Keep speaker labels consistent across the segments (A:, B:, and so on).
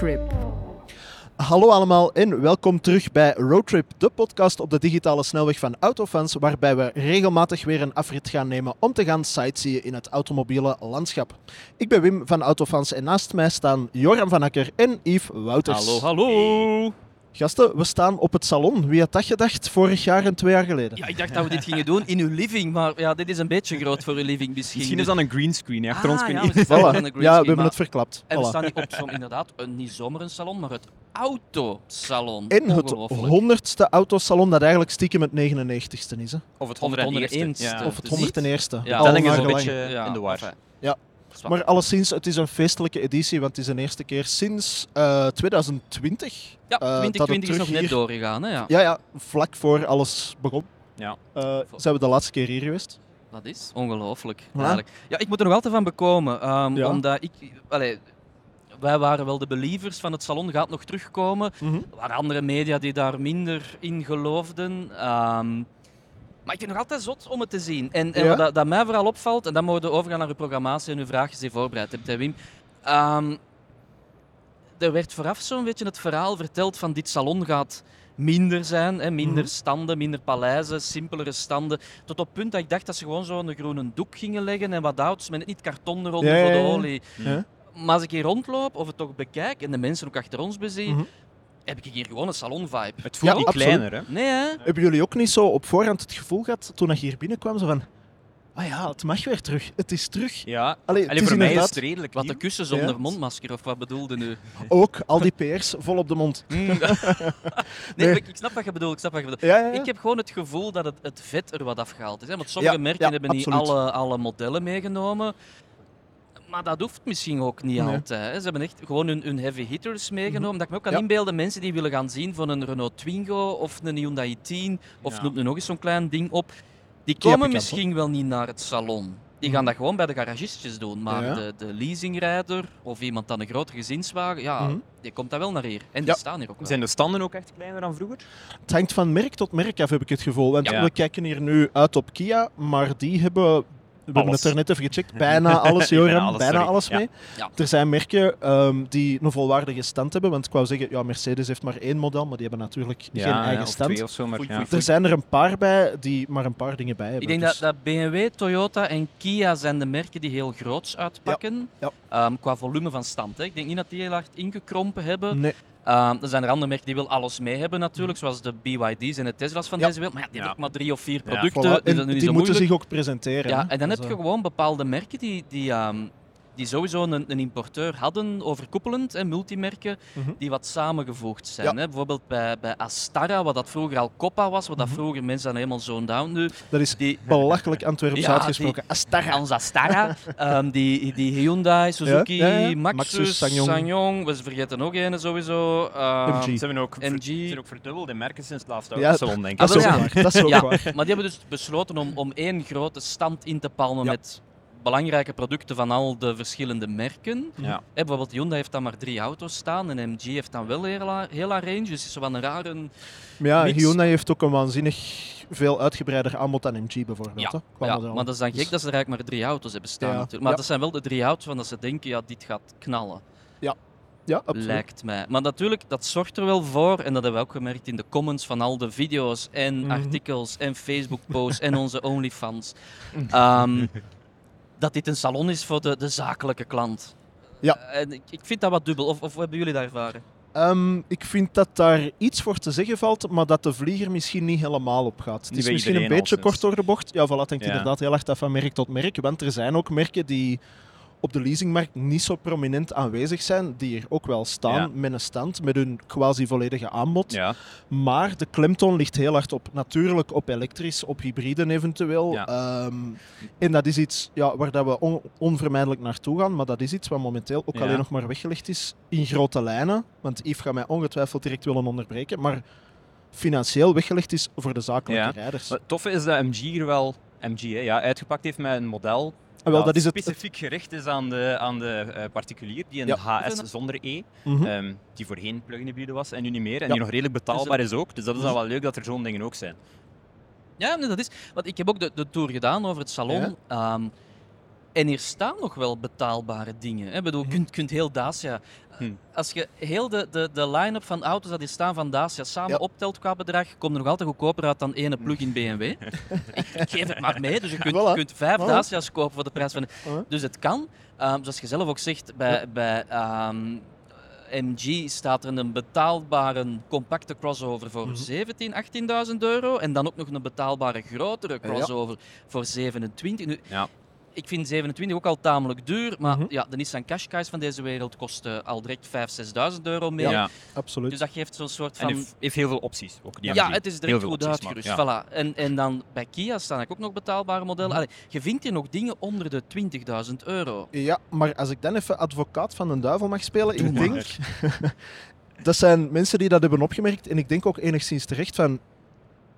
A: Roadtrip.
B: Hallo allemaal en welkom terug bij Roadtrip, de podcast op de digitale snelweg van Autofans, waarbij we regelmatig weer een afrit gaan nemen om te gaan sightseeën in het automobiele landschap. Ik ben Wim van Autofans en naast mij staan Joram van Akker en Yves Wouters.
C: Hallo, hallo.
B: Gasten, we staan op het salon. Wie had dat gedacht vorig jaar en twee jaar geleden?
C: Ja, ik dacht dat we dit gingen doen in uw living, maar ja, dit is een beetje groot voor uw living misschien.
D: Misschien is dat een greenscreen achter ons.
C: Ah,
D: kun
C: ja,
D: je
C: we
B: Voilà.
C: de
B: Ja, we hebben het verklapt.
C: En we staan hier op zo'n, inderdaad, een, niet zomaar een salon, maar het autosalon.
B: In het honderdste autosalon dat eigenlijk stiekem het 99ste is. Hè?
D: Of het
C: Of het
D: 101ste.
C: 101ste.
D: Ja.
B: Of het
C: het is niet-
B: 101ste.
C: Ja.
B: Al
D: Telling is een beetje
C: Ja,
D: in de war.
B: Ja. Maar alleszins, het is een feestelijke editie, want het is de eerste keer sinds eh, 2020.
C: Ja,
B: eh, dat het
C: 2020 is nog net
B: hier-
C: doorgegaan, hè? Ja.
B: Ja, ja, vlak voor alles begon.
D: Ja.
B: Eh, zijn we de laatste keer hier geweest?
C: Dat is ongelooflijk.
B: Ja.
C: eigenlijk. Ja, ik moet er nog altijd van bekomen. ehm,
B: Ja.
C: Omdat ik... Allee, wij waren wel de believers van het salon, gaat nog terugkomen.
B: Mhm.
C: Er waren andere media die daar minder in geloofden. Ehm, maar ik vind het nog altijd zot om het te zien. En, en
B: Ja?
C: wat dat, dat mij vooral opvalt, en dan mogen we overgaan naar uw programmatie en uw vraagjes die je voorbereid hebt, hè, Wim. Ehm, er werd vooraf zo'n beetje het verhaal verteld van dit salon gaat minder zijn, hè, minder
B: Mhm.
C: standen, minder paleizen, simpelere standen. Tot op het punt dat ik dacht dat ze gewoon zo'n groene doek gingen leggen en wat ouds met niet karton eronder
B: Ja,
C: voor de olie.
B: Ja.
C: Maar als ik hier rondloop of het toch bekijk en de mensen ook achter ons bezie,
B: Mhm.
C: Heb ik hier gewoon een salon-vibe.
D: Het voelt
B: Ja,
D: niet
B: absoluut.
D: kleiner, hè?
C: Nee, hè?
B: Hebben jullie ook niet zo op voorhand het gevoel gehad, toen ik hier binnenkwam, zo van... Ah ja, het mag weer terug. Het is terug.
D: Ja.
B: Allee, het
D: Allee,
B: is
D: voor mij is het redelijk
C: Wat de kussen zonder
B: Ja.
C: mondmasker, of wat bedoelde nu?
B: ook al die peers vol op de mond.
C: nee,
B: Nee.
C: Ik, ik snap wat je bedoelt. Ik, snap wat je bedoelt.
B: Ja, ja, ja.
C: ik heb gewoon het gevoel dat het, het vet er wat afgehaald is. Hè? Want sommige
B: Ja,
C: merken
B: ja,
C: hebben
B: absoluut.
C: niet alle, alle modellen meegenomen. Maar dat hoeft misschien ook niet
B: Nee.
C: altijd. Hè? Ze hebben echt gewoon hun, hun heavy hitters meegenomen. Dat ik me ook kan
B: Ja.
C: inbeelden, mensen die willen gaan zien van een Renault Twingo of een Hyundai 10 of
D: Ja.
C: noem er nog eens zo'n klein ding op. Die komen misschien wel niet naar het salon. Die
B: Mhm.
C: gaan dat gewoon bij de garagistjes doen. Maar
B: Ja.
C: de, de leasingrijder of iemand dan een grote gezinswagen, ja,
B: Mhm.
C: die komt dat wel naar hier. En die
B: Ja.
C: staan hier ook wel.
D: Zijn de standen ook echt kleiner dan vroeger?
B: Het hangt van merk tot merk af, heb ik het gevoel. Want
D: Ja.
B: we kijken hier nu uit op Kia, maar die hebben... We hebben het er net even gecheckt. Bijna alles, Joram.
D: Bijna alles,
B: bijna
D: sorry.
B: alles
D: Ja.
B: mee.
C: Ja.
B: Er zijn merken ehm, die een volwaardige stand hebben. Want ik wou zeggen, ja, Mercedes heeft maar één model, maar die hebben natuurlijk geen eigen stand.
D: twee of zo, maar
B: Er zijn er een paar bij die maar een paar dingen bij hebben.
C: Ik denk
B: dus-
C: dat, dat BMW, Toyota en Kia zijn de merken die heel groots uitpakken.
B: Ja.
C: Ehm, qua volume van stand. Hè. Ik denk niet dat die heel hard ingekrompen hebben.
B: Nee,
C: Ehm, er zijn er andere merken die wil alles mee hebben natuurlijk, zoals de BYD's en de Tesla's van
B: Ja.
C: deze wereld. Maar ja, die hebben ook maar drie of vier producten,
B: voilà.
C: dus
B: En
C: dat is niet
B: die moeten
C: moeilijk.
B: zich ook presenteren.
C: Ja, en dan
B: Dus,
C: heb je gewoon bepaalde merken die, die, ehm, die sowieso een, een importeur hadden, overkoepelend, en multimerken,
B: Mhm.
C: die wat samengevoegd zijn.
B: Ja.
C: Hè. Bijvoorbeeld bij, bij Astara, wat dat vroeger al Coppa was, wat dat
B: Mhm.
C: vroeger mensen dan helemaal zo'n down nu.
B: Dat is
C: Die,
B: belachelijk Antwerps
C: Ja,
B: uitgesproken. Astara.
C: Ans Astara, ehm, die, die Hyundai, Suzuki,
B: Ja, ja, ja.
C: Maxus,
B: Maxus, Sanyong.
C: Sanyong. we vergeten nog een sowieso. ehm,
B: MG.
D: Ze hebben ook, ver-
C: MG.
D: ze zijn ook verdubbelde merken sinds het laatste
B: Ja,
D: denk ik.
B: Dat is
C: Ah,
B: ook
C: wel, ja.
B: waar. Dat is ook
C: Ja,
B: waar.
C: maar die hebben dus besloten om, om één grote stand in te palmen
B: Ja.
C: met belangrijke producten van al de verschillende merken.
D: Ja.
C: Bijvoorbeeld Hyundai heeft dan maar drie auto's staan en MG heeft dan wel heel haar, heel haar range. Dus het is zo van een rare...
B: Ja,
C: Mix.
B: Hyundai heeft ook een waanzinnig veel uitgebreider aanbod dan MG bijvoorbeeld.
C: Ja,
B: hè,
C: ja, maar dat is dan
B: Dus-
C: gek dat ze er eigenlijk maar drie auto's hebben staan
B: Ja.
C: natuurlijk. Maar
B: Ja.
C: dat zijn wel de drie auto's van dat ze denken, ja, dit gaat knallen.
B: Ja, absoluut.
C: lijkt mij. Maar natuurlijk, dat zorgt er wel voor, en dat hebben we ook gemerkt in de comments van al de video's en
B: Mhm.
C: artikels en Facebook-posts en onze OnlyFans, ehm, dat dit een salon is voor de, de zakelijke klant.
B: Ja.
C: En ik, ik vind dat wat dubbel. Of, of hoe hebben jullie dat ervaren?
B: Ehm, ik vind dat daar iets voor te zeggen valt, maar dat de vlieger misschien niet helemaal op gaat. Het is misschien een beetje kort door de bocht. Ja, voilà, het hangt
D: Ja.
B: inderdaad heel erg af van merk tot merk. Want er zijn ook merken die op de leasingmarkt niet zo prominent aanwezig zijn, die er ook wel staan
D: Ja.
B: met een stand, met hun quasi volledige aanbod.
D: Ja.
B: Maar de klemtoon ligt heel hard op, natuurlijk op elektrisch, op hybriden eventueel.
D: Ja.
B: Ehm, en dat is iets ja, waar dat we on- onvermijdelijk naartoe gaan, maar dat is iets wat momenteel ook alleen nog maar weggelegd is in grote lijnen. Want Yves gaat mij ongetwijfeld direct willen onderbreken, maar financieel weggelegd is voor de zakelijke rijders.
D: Het toffe is dat MG hier wel MG, hè, ja, uitgepakt heeft met een model
B: wel,
D: dat
B: dat is het.
D: specifiek gericht is aan de, aan de eh, particulier, die een
B: Ja.
D: HS zonder E,
B: Mhm.
D: ehm, die voorheen plug-in hybride was en nu niet meer, en
B: Ja.
D: die nog redelijk betaalbaar is ook. Dus dat is
B: Mhm.
D: dan wel leuk dat er zo'n dingen ook zijn.
C: Ja, nee, dat is. Want ik heb ook de, de tour gedaan over het salon.
B: Ja.
C: Ehm, En hier staan nog wel betaalbare dingen. hè. Ik bedoel, je kunt, kunt heel Dacia...
D: Hm.
C: Als je heel de, de, de line-up van auto's dat hier staan van Dacia samen
B: Ja.
C: optelt qua bedrag, komt er nog altijd goedkoper uit dan ene plug-in BMW. ik, ik geef het maar mee. Dus je kunt, je kunt vijf
B: Voilà.
C: Dacia's kopen voor de prijs van... Dus het kan. Ehm, zoals je zelf ook zegt, bij,
B: Ja.
C: bij ehm, MG staat er een betaalbare compacte crossover voor
B: Mhm.
C: 17, 18.000 euro. En dan ook nog een betaalbare grotere
B: Ja.
C: crossover voor 27. Nu,
D: Ja.
C: Ik vind 27 ook al tamelijk duur, maar
B: Mhm.
C: ja, de Nissan Qashqai's van deze wereld kosten al direct 5.000, 6.000 euro meer.
D: Ja.
B: Absoluut.
C: Dus dat geeft zo'n soort
D: En
C: van...
D: heeft, heeft heel veel opties. Ook, die
C: Ja, het is
D: Heel
C: direct
D: veel
C: goed
D: opties, maar
C: uitgerust.
D: ja.
C: Voilà. En, en dan bij Kia staan ook nog betaalbare modellen. Allee, je vindt hier nog dingen onder de 20.000 euro.
B: Ja, maar als ik dan even advocaat van de duivel mag spelen,
D: Doe
B: ik
D: maar.
B: denk... dat zijn mensen die dat hebben opgemerkt en ik denk ook enigszins terecht van...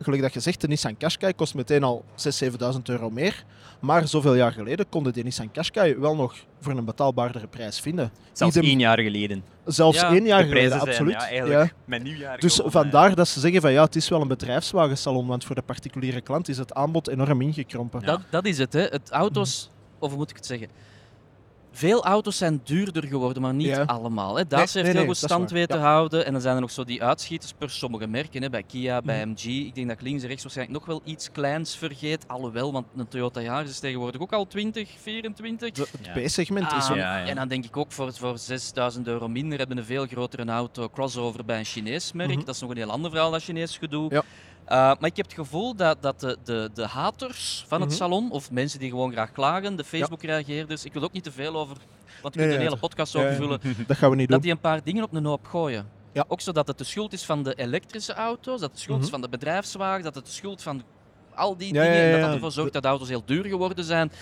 B: Gelijk dat je zegt, de Nissan Qashqai kost meteen al 6.000, 7.000 euro meer. Maar zoveel jaar geleden konden die Nissan Qashqai wel nog voor een betaalbaardere prijs vinden.
D: Zelfs
B: Idem-
D: één jaar geleden.
B: Zelfs
C: Ja,
B: één jaar
D: de
B: geleden,
D: zijn
B: absoluut.
D: ja, eigenlijk
B: Ja.
D: met nieuwjaar
B: Dus
D: gewoon,
B: vandaar dat ze zeggen van ja, het is wel een bedrijfswagensalon, want voor de particuliere klant is het aanbod enorm ingekrompen.
D: Ja.
C: Dat, dat is het, hè. Het auto's, of hoe moet ik het zeggen? Veel auto's zijn duurder geworden, maar niet
B: Ja.
C: allemaal. Hè. Dacia
B: Nee,
C: heeft
B: nee,
C: heel
B: nee,
C: goed stand weten
B: Ja.
C: houden. En dan zijn er nog zo die uitschieters per sommige merken. Hè. Bij Kia, bij
B: Mhm.
C: MG. Ik denk dat ik links en rechts waarschijnlijk nog wel iets kleins vergeet. Alhoewel, want een Toyota Yaris is tegenwoordig ook al 20, 24.
B: De- het
D: Ja.
B: B-segment is
C: Ah,
B: zo.
D: Ja, ja.
C: En dan denk ik ook voor, voor 6000 euro minder hebben we een veel grotere auto crossover bij een Chinees merk.
B: Mhm.
C: Dat is nog een heel ander verhaal, dat Chinees gedoe. Uh, maar ik heb het gevoel dat, dat de, de, de haters van het
B: Mhm.
C: salon, of mensen die gewoon graag klagen, de Facebook-reageerders, ik wil ook niet te veel over, want je
B: Nee,
C: kunt een hele podcast overvullen,
B: Dat gaan we niet doen.
C: dat die een paar dingen op een hoop gooien.
B: Ja.
C: Ook zodat het de schuld is van de elektrische auto's, dat het de schuld is
B: Mhm.
C: van de bedrijfswagen, dat het de schuld van al die dingen, en dat dat ervoor zorgt dat de auto's heel duur geworden zijn.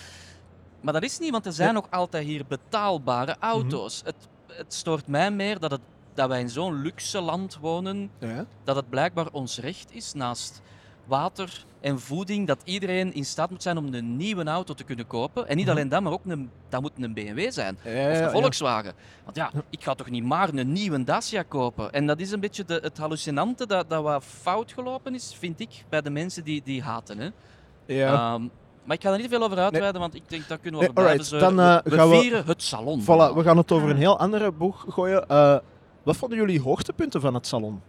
C: Maar dat is niet, want er zijn nog altijd hier betaalbare
B: Mhm.
C: auto's. het, het stoort mij meer dat, het, dat wij in zo'n luxe land wonen,
B: Ja.
C: dat het blijkbaar ons recht is naast water en voeding, dat iedereen in staat moet zijn om een nieuwe auto te kunnen kopen. En niet
B: Mhm.
C: alleen dat, maar ook een, dat moet een BMW zijn.
B: Ja,
C: Of een. Volkswagen. Want ja, ik ga toch niet maar een nieuwe Dacia kopen. En dat is een beetje de, het hallucinante dat, dat wat fout gelopen is, vind ik, bij de mensen die, die haten. Hè.
B: Ja.
C: Ehm, maar ik ga er niet veel over uitweiden, want ik denk dat kunnen we
B: Nee,
C: over blijven
B: dan, eh,
C: we
B: gaan we-
C: vieren het salon.
B: Voilà, we gaan het over een heel andere boeg gooien. Eh, wat vonden jullie hoogtepunten van het salon?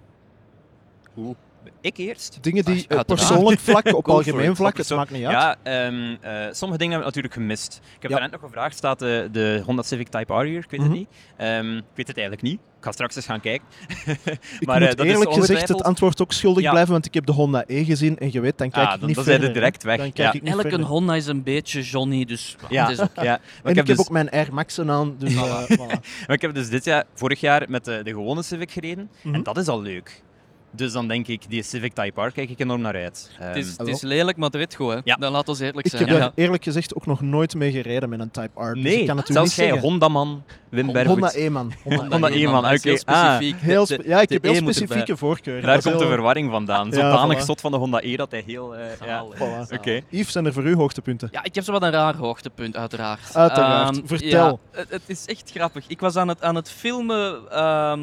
D: Ik eerst?
B: Dingen die
C: Ah,
B: op
C: uiteraard.
B: persoonlijk vlak, op algemeen vlak, het maakt niet uit.
D: Ja, ehm, eh, sommige dingen hebben we natuurlijk gemist. Ik heb
B: Ja.
D: daarnet nog gevraagd, staat de, de Honda Civic Type R hier? Ik weet
B: Mhm.
D: het niet. Ehm, ik weet het eigenlijk niet. Ik ga straks eens gaan kijken.
B: Ik
D: maar,
B: moet
D: eh, dat is
B: eerlijk gezegd het antwoord ook schuldig
D: Ja.
B: blijven, want ik heb de Honda E gezien en je weet, dan kijk
D: Ah,
B: ik
D: dan,
B: niet
D: dan
B: verder.
D: ze direct weg.
B: Dan kijk
D: ja.
B: ik niet
C: Elke
B: verder.
C: Honda is een beetje Johnny, dus
D: Ja,
C: het is ook.
D: ja. Maar
B: En
D: ik,
B: ik
D: heb
B: heb
D: dus,
B: ook mijn Air Max'en aan, dus eh, voilà.
D: maar ik heb dus dit jaar, vorig jaar met de, de gewone Civic gereden.
B: Mhm.
D: En dat is al leuk. Dus dan denk ik, die Civic Type R kijk ik enorm naar uit. Ehm,
C: Het is, het
B: Ah,
C: is lelijk, maar het redt goed. Hè.
D: Ja.
C: Dan laat ons eerlijk
B: Ik
C: zijn.
B: heb
C: Ja.
B: daar eerlijk gezegd ook nog nooit mee gereden met een Type R. Dus
D: nee,
B: ik kan het
D: zelfs jij. Honda-man, Wim Bervoets.
B: Honda E-man. Honda
D: Honda
B: E-man.
C: Is heel
D: oké. Ah,
C: specifiek.
B: Heel spe- ja, ik heb heel
C: E moet
B: specifieke voorkeuren.
D: Daar komt de
B: heel-
D: verwarring vandaan.
B: Ja,
D: Zodanig
B: voilà.
D: stot van de Honda E dat hij heel... eh, ja. Oké.
B: Yves, zijn er voor u hoogtepunten?
C: Ja, ik heb zo wat een raar hoogtepunt, uiteraard.
B: Uiteraard.
C: Ehm,
B: Vertel.
C: ja, het, het is echt grappig. Ik was aan het, aan het filmen ehm,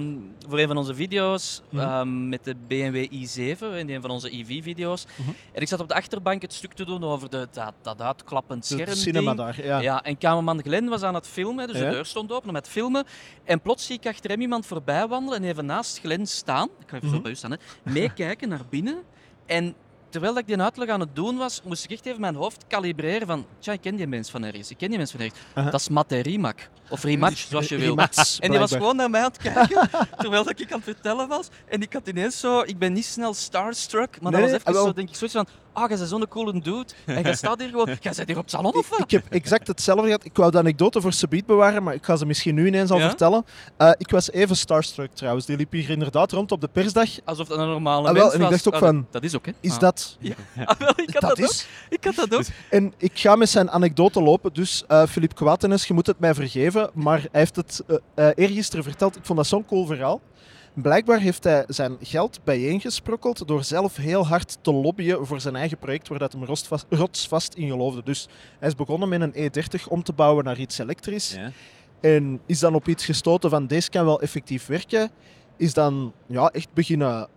C: voor een van onze video's
B: Mhm.
C: ehm, met de BMW i7, in een van onze EV-video's.
B: Mhm.
C: En ik zat op de achterbank het stuk te doen over de, dat, dat uitklappend scherm.
B: cinema daar, ja.
C: Ja. en cameraman Glenn was aan het filmen, dus
B: Ja.
C: de deur stond open om het filmen. En plots zie ik achter hem iemand voorbij wandelen en even naast Glenn staan. Ik ga even
B: Mhm.
C: zo bij u staan, hè. Meekijken naar binnen. En terwijl ik die uitleg aan het doen was, moest ik echt even mijn hoofd kalibreren van... Tja, ik ken die mens van ergens. Ik ken die mens van ergens. Dat is Matte Rimac. Of Rematch, zoals je wil. En die was gewoon naar mij aan het kijken, terwijl dat ik aan het vertellen was. En ik had ineens zo... Ik ben niet snel starstruck, maar
B: Nee,
C: dat was even
B: ah,
C: zo, denk ik, zoiets van... Ah, jij bent zo'n coole dude. En jij staat hier gewoon... Jij zit hier op het salon, of wat?
B: Ik heb exact hetzelfde gehad. Ik wou de anekdote voor Sabiet bewaren, maar ik ga ze misschien nu ineens al
C: Ja?
B: vertellen. Eh, ik was even starstruck trouwens. Die liep hier inderdaad rond op de persdag.
C: Alsof dat een normale
B: Ah, wel,
C: mens
B: en ik dacht ook
C: Ah,
B: van,
C: dat- is ook, hè?
B: Is
C: Ah.
B: dat...
C: Ah, wel, ik had dat,
B: dat
C: ook.
B: is...
C: Ik had dat ook.
B: En ik ga met zijn anekdote lopen, dus eh Philippe Kwatenes, je moet het mij vergeven, maar hij heeft het eh, eergisteren verteld. Ik vond dat zo'n cool verhaal. Blijkbaar heeft hij zijn geld bijeengesprokkeld door zelf heel hard te lobbyen voor zijn eigen project waar dat hem rotsvast, rotsvast in geloofde. Dus hij is begonnen met een E30 om te bouwen naar iets elektrisch.
D: Ja.
B: En is dan op iets gestoten van deze kan wel effectief werken. Is dan ja, echt beginnen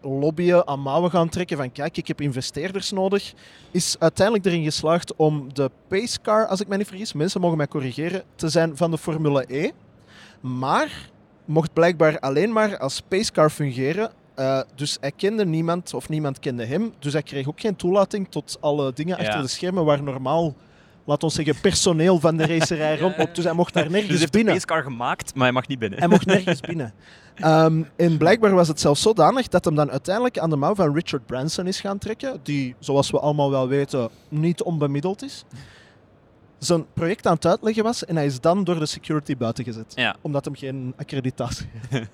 B: lobbyen, aan mouwen gaan trekken van kijk, ik heb investeerders nodig, is uiteindelijk erin geslaagd om de pacecar, als ik mij niet vergis, mensen mogen mij corrigeren, te zijn van de Formule E. Maar mocht blijkbaar alleen maar als pacecar fungeren. Uh, dus hij kende niemand of niemand kende hem. Dus hij kreeg ook geen toelating tot alle dingen
D: Ja.
B: achter de schermen waar normaal, laat ons zeggen, personeel van de racerij rondloopt. Dus hij mocht daar
D: Dus
B: nergens
D: hij heeft de
B: binnen.
D: pacecar gemaakt, maar hij mag niet binnen.
B: Hij mocht nergens binnen. Ehm, en blijkbaar was het zelfs zodanig dat hem dan uiteindelijk aan de mouw van Richard Branson is gaan trekken, die, zoals we allemaal wel weten, niet onbemiddeld is. Zijn project aan het uitleggen was en hij is dan door de security buiten gezet.
D: Ja.
B: Omdat hem geen accreditatie heeft.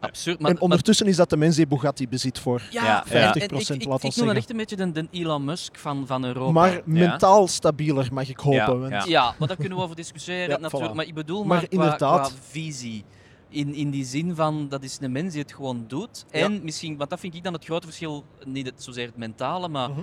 C: Absurd. Maar,
B: en ondertussen is dat de mens die Bugatti bezit voor.
C: ja,
D: Ja,
C: en
B: 50%
C: ik, ik,
B: laat ons
C: ik noem dat echt een beetje de, de Elon Musk van, van Europa.
B: Maar mentaal stabieler, mag ik hopen.
D: Ja,
B: want-
D: ja.
C: Ja, maar daar kunnen we over discussiëren
B: Ja,
C: natuurlijk.
B: voilà.
C: Maar ik bedoel
B: Maar
C: maar, qua,
B: inderdaad-
C: qua visie. In, in die zin van, dat is een mens die het gewoon doet. En misschien, want dat vind ik dan het grote verschil, niet het, zozeer het mentale, maar
B: Mhm.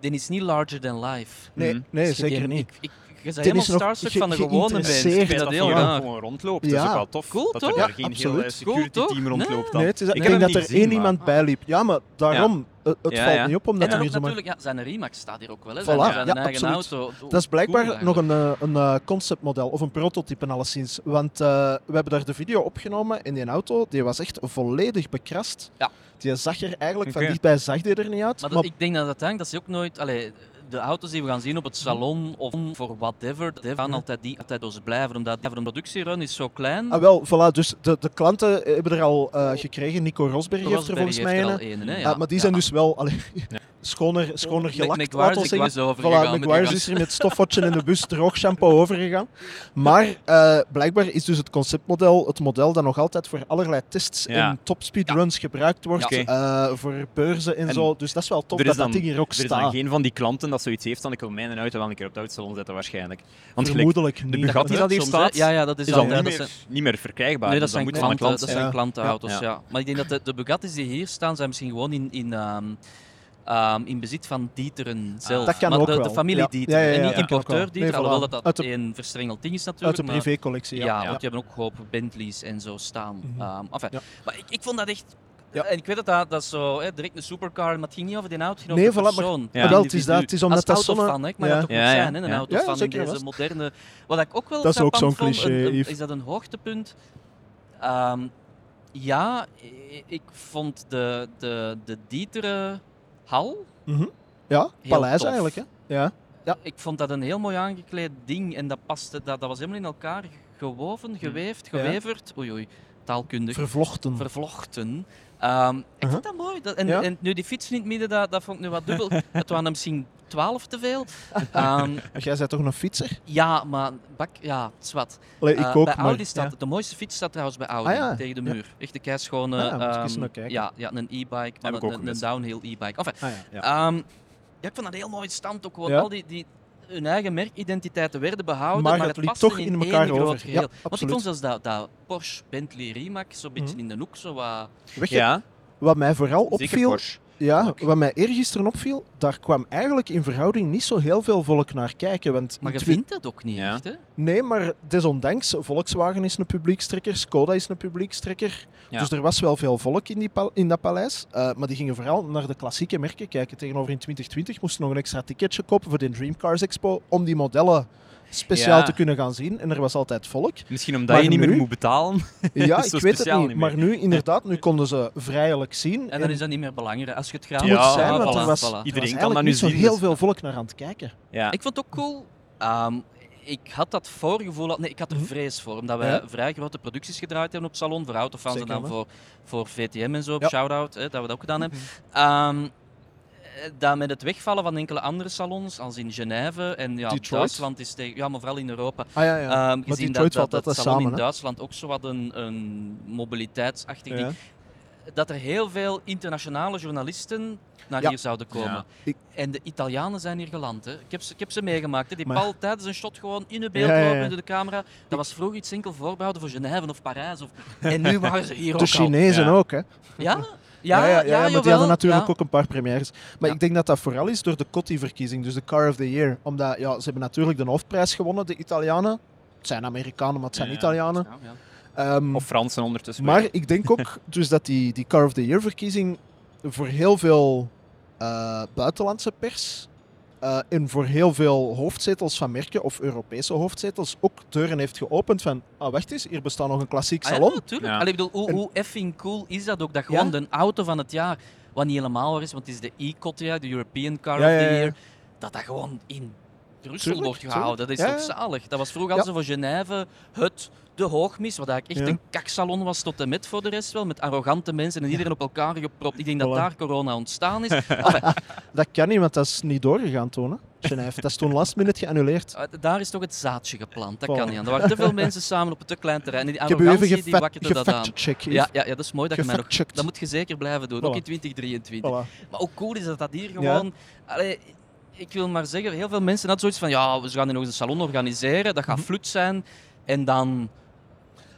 C: Die is niet larger than life.
B: Nee,
D: Mhm.
B: nee
C: Dus
B: zeker
C: die-
B: niet.
C: Ik, ik, je bent helemaal
B: is nog
C: starstruck van de gewone mens. Ik
B: geïnteresseerd
C: vind dat
D: dat
C: heel
D: gewoon, rondloopt. Dat is
B: Ja.
D: ook wel tof.
C: Cool,
D: dat
C: toch?
D: er geen
B: absoluut.
D: hele security
C: Cool, toch?
D: team rondloopt dan.
B: Nee, ik, denk dat er één iemand bijliep. Ja, maar daarom, het,
D: Ja,
B: valt
D: ja.
B: niet op omdat
C: En
B: hier maar...
C: natuurlijk, ja, zijn Rimac staat hier ook wel. Hè.
B: Voilà,
C: Zijn, zijn
B: ja,
C: eigen
B: absoluut.
C: auto.
B: Dat is blijkbaar
C: Cool,
B: nog een, eh, een eh, conceptmodel of een prototype alleszins. Want eh, we hebben daar de video opgenomen in die auto. Die was echt volledig bekrast.
C: Ja.
B: Die zag er eigenlijk van
D: Oké.
B: dichtbij zag die er niet uit.
C: Maar
B: Maar,
C: dat- ik denk dat uiteindelijk dat ze ook nooit. Allee, de auto's die we gaan zien op het salon of voor whatever, die gaan altijd die altijd dus blijven. Omdat de productierun is zo klein.
B: ah, wel, voilà, dus de, de klanten hebben er al eh, gekregen. Nico Rosberg heeft er
C: Rosberg
B: volgens mij
C: heeft er
B: een.
C: al hè,
B: Ah,
C: ja.
B: maar die
C: Ja.
B: zijn dus wel allee,
D: Ja.
B: Schoner, schoner gelakt, laten we zeggen. Voilà, McGuire's is er met stofwatchen in de bus droog shampoo overgegaan. Maar eh, blijkbaar is dus het conceptmodel het model dat nog altijd voor allerlei tests
D: Ja.
B: en topspeedruns gebruikt wordt.
D: Ja.
B: Eh, voor beurzen en,
D: En
B: zo. Dus dat is wel tof
D: is
B: dat dat
D: dan-
B: ding hier ook
D: Er is dan
B: staat.
D: geen van die klanten dat zoiets heeft van ik wil mijn auto wel een keer op het autosalon zetten waarschijnlijk. Want gelijk,
B: Vermoedelijk
D: de
B: niet.
D: Bugatti dat hier staat,
C: Ja, ja, dat is,
D: is al niet meer, niet meer verkrijgbaar.
C: Nee, dat
D: dus dat
C: zijn, klanten,
D: klant
C: dat
D: zijn.
B: Ja.
C: klantenauto's,
B: Ja.
C: ja. Maar ik denk dat de, de Bugatti's die hier staan, zijn misschien gewoon in, in, ehm, in bezit van Dieteren zelf.
B: Dat kan
C: maar
B: ook
C: de,
B: wel.
C: de familie
B: Ja.
C: Dieteren.
B: Ja, ja, ja,
C: en niet importeur Dieteren,
B: Nee,
C: alhoewel
B: voilà.
C: dat
B: Uit
C: dat een verstrengeld ding is
B: Uit
C: natuurlijk.
B: de
C: maar-
B: privécollectie, ja.
C: Ja,
B: Ja.
C: want die hebben ook een hoop Bentleys en zo staan. Enfin,
B: Ja.
C: Maar ik, ik vond dat echt...
B: Ja.
C: En ik weet dat dat, dat zo, hè, direct een supercar, maar het ging niet over die auto, het ging
B: Nee,
C: over de
B: voilà, maar-.
D: Ja.
B: Wel, het is dat. Het is omdat dat zo'n-
C: autofan, hè, ik mag
B: Ja.
C: dat ook
D: Ja,
C: zijn, hè, een
D: ja.
C: autofan
B: Ja,
C: in
B: zeker
C: deze moderne... Wat ik ook wel
B: Dat is ook zo'n
C: vond, een-
B: cliché,
C: een- is dat een hoogtepunt? Ehm, ja, ik vond de, de, de Dieteren hal,
B: Mhm. Ja,
C: Heel
B: paleis
C: tof.
B: eigenlijk. Hè? Ja. Ja.
C: ik vond dat een heel mooi aangekleed ding en dat paste, dat, dat was helemaal in elkaar gewoven, geweefd,
B: Ja.
C: geweverd. Oei oei, taalkundig.
B: Vervlochten.
C: vervlochten. Ehm, ik
B: Uh-huh.
C: vond dat mooi. Dat, en,
B: Ja.
C: en nu die fiets in het midden, dat, dat vond ik nu wat dubbel. het waren misschien twaalf te veel. Ehm,
B: Jij bent toch een fietser?
C: ja, maar bak, ja,
B: ik
C: Eh,
B: ook,
C: bij
B: maar...
C: Audi staat,
B: ja.
C: de mooiste fiets staat trouwens bij Audi,
B: Ah, ja.
C: tegen de muur. Echt de keischone,
B: Ah,
C: ehm, ja, ja, een e-bike, maar een, downhill e-bike. Enfin,
B: Ah, ja.
C: Ik vond dat een heel mooi stand ook gewoon. Al die, die hun eigen merkidentiteiten werden behouden,
B: Maar
C: maar,
B: het
C: het
B: liep toch
C: in
B: in elkaar over. Ja,
C: geheel. Want ik vond zelfs dat, dat Porsche Bentley Rimac zo'n beetje
B: Mhm.
C: in de hoek zo wat...
B: Weet je,
D: Ja,
B: wat mij vooral
D: zeker
B: opviel,
D: Porsche.
B: Ja, wat mij eergisteren opviel, daar kwam eigenlijk in verhouding niet zo heel veel volk naar kijken. Want
C: Maar je vindt dat ook niet
D: Ja.
C: echt, hè?
B: Nee, maar desondanks, Volkswagen is een publiekstrekker, Skoda is een publiekstrekker.
D: Ja.
B: Dus er was wel veel volk in, die pal- in dat paleis. Eh, maar die gingen vooral naar de klassieke merken kijken. Tegenover in 2020 moesten nog een extra ticketje kopen voor de Dreamcars Expo om die modellen speciaal
D: Ja.
B: te kunnen gaan zien. En er was altijd volk.
D: Misschien omdat
B: Maar
D: je niet
B: nu-
D: meer moet betalen.
B: Ja, ik weet het niet.
D: niet
B: Maar nu, inderdaad, nu konden ze vrijelijk zien.
C: En dan is dat niet meer belangrijk. Als je het graag
D: Ja,
B: moet zijn, want
C: voilà,
B: er was,
C: voilà.
B: er
D: Iedereen
B: was
D: kan dat nu
B: niet zo
D: zien,
B: heel
D: dus-
B: veel volk naar aan het kijken.
D: Ja.
C: Ik vond het ook cool. Ehm, ik had dat voorgevoel, nee, ik had er
B: Mhm.
C: vrees voor, omdat wij
B: Ja.
C: vrij grote producties gedraaid hebben op salon, voor autofans
B: Zeker,
C: en dan voor, voor VTM en zo,
B: Ja.
C: shout-out, hè, dat we dat ook gedaan hebben. Ehm, eh, dat met het wegvallen van enkele andere salons, als in Genève en ja,
B: Detroit.
C: Duitsland is tegen, ja, maar vooral in Europa,
B: Ah ja, ja.
C: Ehm, gezien dat, dat,
B: valt
C: dat
B: altijd
C: salon
B: samen,
C: in? Duitsland ook zo wat een, een mobiliteitsachtig ding, dat er heel veel internationale journalisten naar
B: Ja.
C: hier zouden komen.
D: Ja.
B: Ik-
C: En de Italianen zijn hier geland. Hè. Ik, heb ze, ik heb ze meegemaakt. Hè. Die
B: Maar-
C: Paul tijdens een shot gewoon in hun beeld
B: Ja, ja, ja.
C: lopen door de camera. Dat was vroeger iets enkel voorbehouden voor Genève of Parijs. Of... En nu waren ze hier
B: De
C: ook al.
B: Chinezen
D: Ja.
B: ook, hè?
C: Ja? Ja,
B: ja, ja, ja, maar die hadden natuurlijk
C: ja.
B: ook een paar premières. Maar
C: Ja.
B: ik denk dat dat vooral is door de Coty-verkiezing, dus de Car of the Year. Omdat ja, ze hebben natuurlijk de hoofdprijs gewonnen, de Italianen. Het zijn Amerikanen, maar het zijn
D: Ja.
B: Italianen.
C: Ja, ja.
B: Ehm,
D: Of Fransen ondertussen.
B: maar ik denk ook dus dat die, die Car of the Year-verkiezing voor heel veel eh, buitenlandse pers eh, en voor heel veel hoofdzetels van merken of Europese hoofdzetels ook deuren heeft geopend van, ah wacht eens, hier bestaat nog een klassiek
C: Ah, ja,
B: salon.
C: natuurlijk.
D: Ja.
C: Allee, ik bedoel, hoe,
B: En-
C: hoe effing cool is dat ook? Dat gewoon
B: Ja.
C: de auto van het jaar, wat niet helemaal waar is, want het is de E-COT, ja, de European Car
B: Ja,
C: of
B: ja,
C: the
B: ja.
C: Year, dat dat gewoon in Brussel wordt gehouden. Dat is toch
B: Ja, ja.
C: zalig? Dat was vroeger
B: Ja.
C: al zo voor Genève het, de hoogmis, wat eigenlijk echt
B: Ja.
C: een kaksalon was tot en met voor de rest wel, met arrogante mensen en iedereen op elkaar gepropt. Ik denk dat daar corona ontstaan is. Enfin,
B: Dat kan niet, want dat is niet doorgegaan toen. Hè? Genève. Dat is toen last minute geannuleerd.
C: uh, daar is toch het zaadje geplant. Dat kan niet. Er waren te veel mensen samen op een te klein terrein. En die
B: Ik heb u
C: arrogantie
B: even
C: die wakkerde dat aan. Ja, ja, ja, dat is mooi dat je mij nog... Dat moet je zeker blijven doen,
B: Voilà.
C: ook in 2023.
B: Voilà.
C: Maar ook cool is dat dat hier gewoon... Allee, ik wil maar zeggen, heel veel mensen hadden zoiets van ja, we gaan hier nog eens een salon organiseren, dat gaat
B: Mhm.
C: flut zijn en dan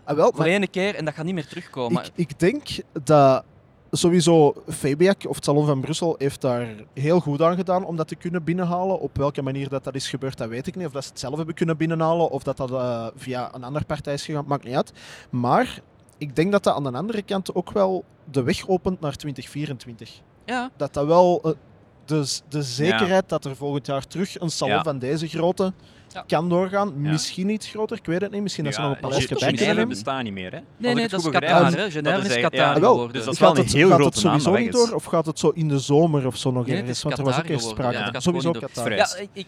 B: Ah, wel,
C: voor één keer en dat gaat niet meer terugkomen.
B: ik, ik denk dat sowieso Fabiac of het Salon van Brussel heeft daar heel goed aan gedaan om dat te kunnen binnenhalen. Op welke manier dat, dat is gebeurd, dat weet ik niet. Of dat ze het zelf hebben kunnen binnenhalen of dat dat eh, via een andere partij is gegaan, maakt niet uit. Maar ik denk dat dat aan de andere kant ook wel de weg opent naar 2024.
C: Ja,
B: Dat dat wel eh, de, de zekerheid dat er volgend jaar terug een salon
D: Ja.
B: van deze grootte
C: Ja.
B: kan doorgaan.
D: Ja.
B: Misschien iets groter, ik weet het niet. Misschien dat ze nog een paleisje
C: Ge-
B: bij kunnen
C: Genève
B: nemen.
D: bestaat niet meer, hè?
C: Nee, nee,
D: het
C: dat is Qatar. Genève
D: Dat
C: is Qatar geworden.
D: Dus dat is
B: gaat
D: wel een
B: het,
D: heel
B: gaat
D: grote
B: het
D: naam
B: sowieso niet door of gaat het zo in de zomer of zo nog
C: Nee, het
B: ergens? Want er was ook
C: geworden,
B: sprake
D: ja.
B: van.
C: Gaat
B: Sowieso Qatar.
C: Ja,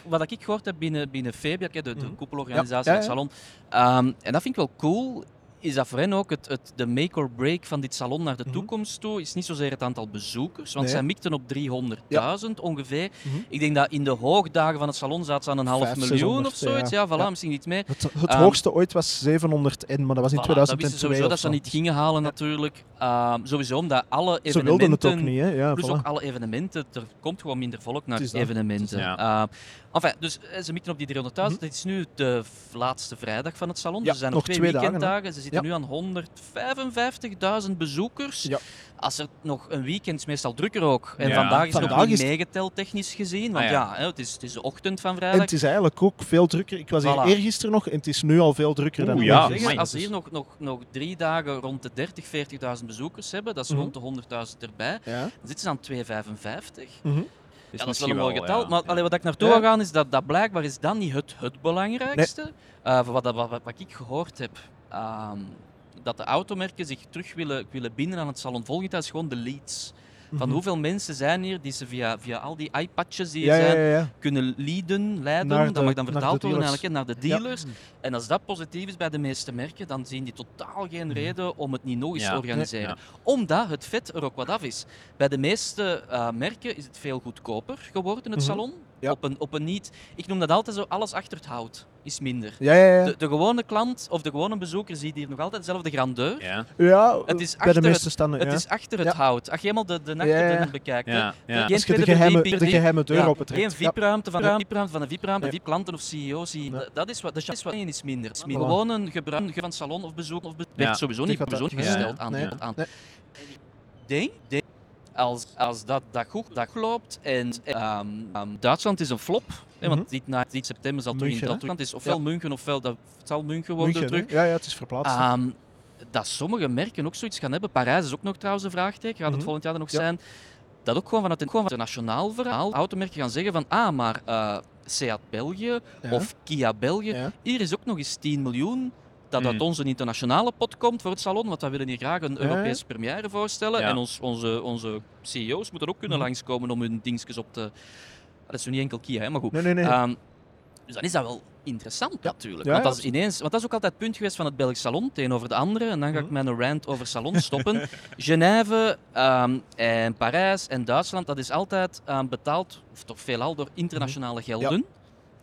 C: wat ik gehoord heb binnen, hè, de,
B: Mhm.
C: koepelorganisatie
B: Ja, ja,
C: van
B: ja.
C: het salon, ehm, en dat vind ik wel cool, is dat voor hen ook het, het, de make or break van dit salon naar de
B: Mhm.
C: toekomst toe, is niet zozeer het aantal bezoekers, want
B: Nee.
C: zij mikten op 300.000 ongeveer.
B: Mhm.
C: Ik denk dat in de hoogdagen van het salon zaten ze aan een half miljoen
B: 600,
C: of zoiets. Ja,
B: ja.
C: voilà,
B: Ja.
C: misschien niet meer.
B: Het, het
C: Ehm,
B: hoogste ooit was 700 en, maar dat was in
C: Voilà, dat
B: 2002
C: wisten ze sowieso dat ze niet gingen halen natuurlijk. Ehm, sowieso omdat alle
B: Ze wilden
C: evenementen...
B: het ook niet, hè? Ja,
C: Plus
B: voilà.
C: ook alle evenementen, er komt gewoon minder volk naar evenementen.
D: Het is-
C: Eh, enfin, dus eh, ze mikten op die 300.000.
B: Mhm.
C: Dit is nu de laatste vrijdag van het salon.
B: Ja,
C: dus er zijn nog,
B: nog
C: twee,
B: twee dagen,
C: weekenddagen. Ze zitten
B: Ja.
C: nu aan 155.000 bezoekers. Als er nog een weekend is meestal drukker ook. En
D: Ja.
C: vandaag is
B: Vandaag
C: nog niet
B: is-
C: meegeteld technisch gezien. Want
D: Ah,
C: ja,
D: ja.
C: hè, het, is, het is de ochtend van
B: En
C: vrijdag.
B: het is eigenlijk ook veel drukker. Ik was hier
C: Voilà.
B: eergisteren nog en het is nu al veel drukker dan
D: Oeh, ja,
C: Ik zeg,
D: amai.
C: als we hier nog, nog, nog drie dagen rond de 30, 40.000 bezoekers hebben, dat is
B: Mhm.
C: rond de 100.000 erbij,
B: Ja.
C: dan zitten ze aan 255.
B: Mhm.
C: Ja, dat is wel een mooi
D: misschien
C: getal.
D: ja.
C: Maar allee, wat ik naartoe
B: Ja.
C: wil gaan is dat, dat blijkbaar is dat niet het, het belangrijkste. Eh, voor wat, wat, wat, wat ik gehoord heb, ehm, dat de automerken zich terug willen, willen binden aan het salon volgend jaar, is gewoon de leads. Van
B: Mhm.
C: hoeveel mensen zijn hier die ze via, via al die iPadjes die er
B: ja,
C: zijn,
B: ja, ja.
C: kunnen leiden, leiden,
B: Naar
C: dat
B: de-
C: mag dan vertaald
B: de
C: worden eigenlijk, naar de
B: Ja.
C: dealers. En als dat positief is bij de meeste merken, dan zien die totaal geen
B: Mhm.
C: reden om het niet nog eens
D: Ja.
C: te organiseren.
D: Ja.
C: Omdat het vet er ook wat af is. Bij de meeste eh, merken is het veel goedkoper geworden, het
B: Mhm.
C: salon.
B: Ja.
C: Op, een, op een niet... Ik noem dat altijd zo, alles achter het hout is minder.
B: Ja, ja, ja.
C: De, de gewone klant of de gewone bezoeker ziet hier nog altijd dezelfde grandeur.
D: Ja,
B: ja
C: Het is
B: bij de
C: achter
B: meeste
C: het-
B: standen.
C: Het
B: ja.
C: is achter het
B: Ja.
C: hout. Als je helemaal de, de
B: Ja, ja,
C: bekijkt.
D: ja, ja.
C: Geen
B: Als je de geheime, de geheime deur
C: Ja,
B: opentrekt.
C: Geen VIP-ruimte van,
B: Ja.
C: VIP-ruimte van een VIP-ruimte,
B: Ja.
C: VIP-klanten of CEO's. Dat is wat, de chance is minder. Het is
B: Voilà.
C: Gewoon een gebruik van salon of bezoek of be-
D: Ja.
C: werd sowieso niet, gesteld aan. Denk, denk, als, als dat, dat goed dat loopt en ehm, ehm, Duitsland is een flop, want
B: Mhm.
C: dit, na, dit september zal terug in
B: München?
C: Duitsland is ofwel
B: Ja.
C: München ofwel dat het zal München worden
B: München,
C: terug.
B: Ja, ja, het is verplaatst.
C: Ehm, dat sommige merken ook zoiets gaan hebben. Parijs is ook nog trouwens een vraagteken. Gaat het
B: Mhm.
C: volgend jaar er nog
B: Ja.
C: zijn? Dat ook gewoon vanuit een gewoon internationaal verhaal automerken gaan zeggen van ah, maar eh, Seat België
B: Ja.
C: of Kia België, hier is ook nog eens 10 miljoen dat uit
D: Mm.
C: onze internationale pot komt voor het salon, want wij willen hier graag een Europese première voorstellen.
D: Ja.
C: En ons, onze, onze CEO's moeten ook kunnen
B: Mhm.
C: langskomen om hun dingetjes op te... Dat is nu niet enkel Kia, hè, maar goed.
B: Nee, nee, nee.
C: Ehm, dus dan is dat wel interessant natuurlijk.
B: Ja,
C: want, dat is ineens, want dat is ook altijd het punt geweest van het Belgisch Salon tegenover de andere. En dan ga ik mijn rant over salons stoppen. Genève ehm, en Parijs en Duitsland, dat is altijd ehm, betaald, of toch veelal door internationale gelden. Ja,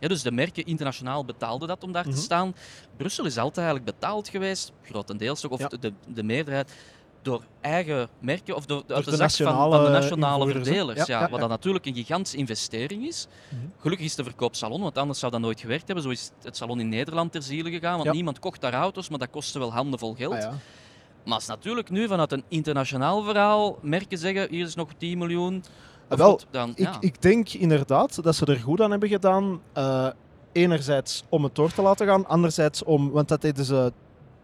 C: dus de merken internationaal betaalden dat om daar
B: Mhm.
C: te staan. Brussel is altijd eigenlijk betaald geweest, grotendeels toch, of
B: Ja.
C: de, de meerderheid, door eigen merken of door, uit de,
B: de
C: zak van, de nationale verdelers.
B: Ja,
C: Ja,
B: ja,
C: wat
B: ja.
C: dat natuurlijk een gigantische investering is.
B: Mhm.
C: Gelukkig is de verkoop salon, want anders zou dat nooit gewerkt hebben. Zo is het salon in Nederland ter ziele gegaan, want
B: Ja.
C: niemand kocht daar auto's, maar dat kostte wel handenvol geld.
B: Ah, ja.
C: Maar als natuurlijk nu vanuit een internationaal verhaal merken zeggen, hier is nog 10 miljoen,
B: wel,
C: dan,
B: Ik,
C: ja.
B: ik denk inderdaad dat ze er goed aan hebben gedaan. eh, enerzijds om het door te laten gaan, anderzijds om, want dat deden ze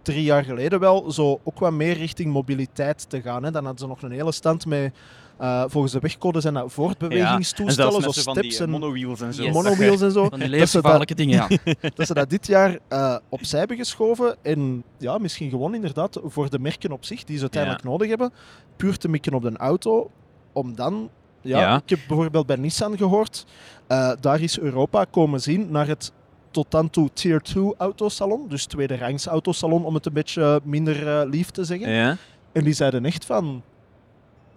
B: drie jaar geleden wel, zo ook wat meer richting mobiliteit te gaan. Hè. Dan hadden ze nog een hele stand met Eh, volgens de wegcode zijn dat
D: En
B: voortbewegingstoestellen,
D: zelfs
B: zo steps en
D: monowheels en zo.
C: Yes.
B: monowheels en zo.
C: Van die
B: Dat ze, dat,
C: levensgevaarlijke dingen, ja.
B: dat ze dat dit jaar eh, opzij hebben geschoven. En ja, misschien gewoon inderdaad voor de merken op zich, die ze uiteindelijk nodig hebben, puur te mikken op de auto, om dan... Ja,
D: Ja.
B: ik heb bijvoorbeeld bij Nissan gehoord, eh, daar is Europa komen zien naar het tot dan toe Tier 2 autosalon, dus tweede rangs autosalon, om het een beetje minder eh, lief te zeggen.
D: Ja.
B: En die zeiden echt van...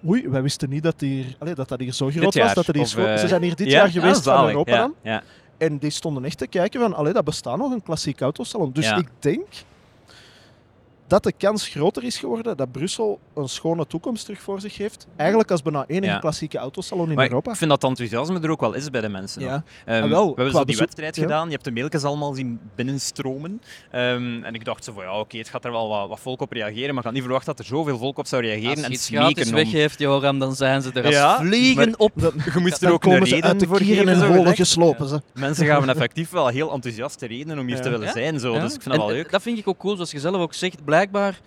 B: Oei, wij wisten niet dat, hier, dat dat hier zo groot was. Dat er hier
D: of, eh,
B: ze zijn hier dit
D: Ja?
B: jaar
D: Ah,
B: geweest van
D: zalig.
B: Europa dan.
D: Ja.
B: En die stonden echt te kijken van, allee, dat bestaat nog, een klassiek autosalon. Dus ik denk dat de kans groter is geworden dat Brussel een schone toekomst terug voor zich heeft. Eigenlijk als bijna enige
D: Ja.
B: klassieke autosalon in
D: Maar
B: Europa.
D: ik vind dat het enthousiasme er ook wel is bij de mensen.
B: Ja.
D: Ehm,
B: Ah, wel,
D: we hebben zo die
B: bezoek-
D: wedstrijd
B: ja.
D: gedaan. Je hebt de mailtjes allemaal zien binnenstromen. Ehm, en ik dacht zo van ja, oké, het gaat er wel wat, wat volk op reageren. Maar ik had niet verwacht dat er zoveel volk op zou reageren.
C: Als je
D: en
C: iets gratis
D: smeken om...
C: weggeeft, Joram, dan zijn ze er als
D: Ja,
C: vliegen op.
B: Dat,
D: Je moest er ook
B: komen ze
D: reden
B: uit de
D: voor
B: kieren
D: geven,
B: en
D: zo
B: holen
D: gezegd.
B: geslopen. Ze.
D: Mensen gaven effectief wel heel enthousiaste redenen om hier te willen zijn. Zo. Dus ik vind dat wel
C: eh,
D: leuk.
C: Dat vind ik ook cool, zoals je zelf ook zegt. Blijkbaar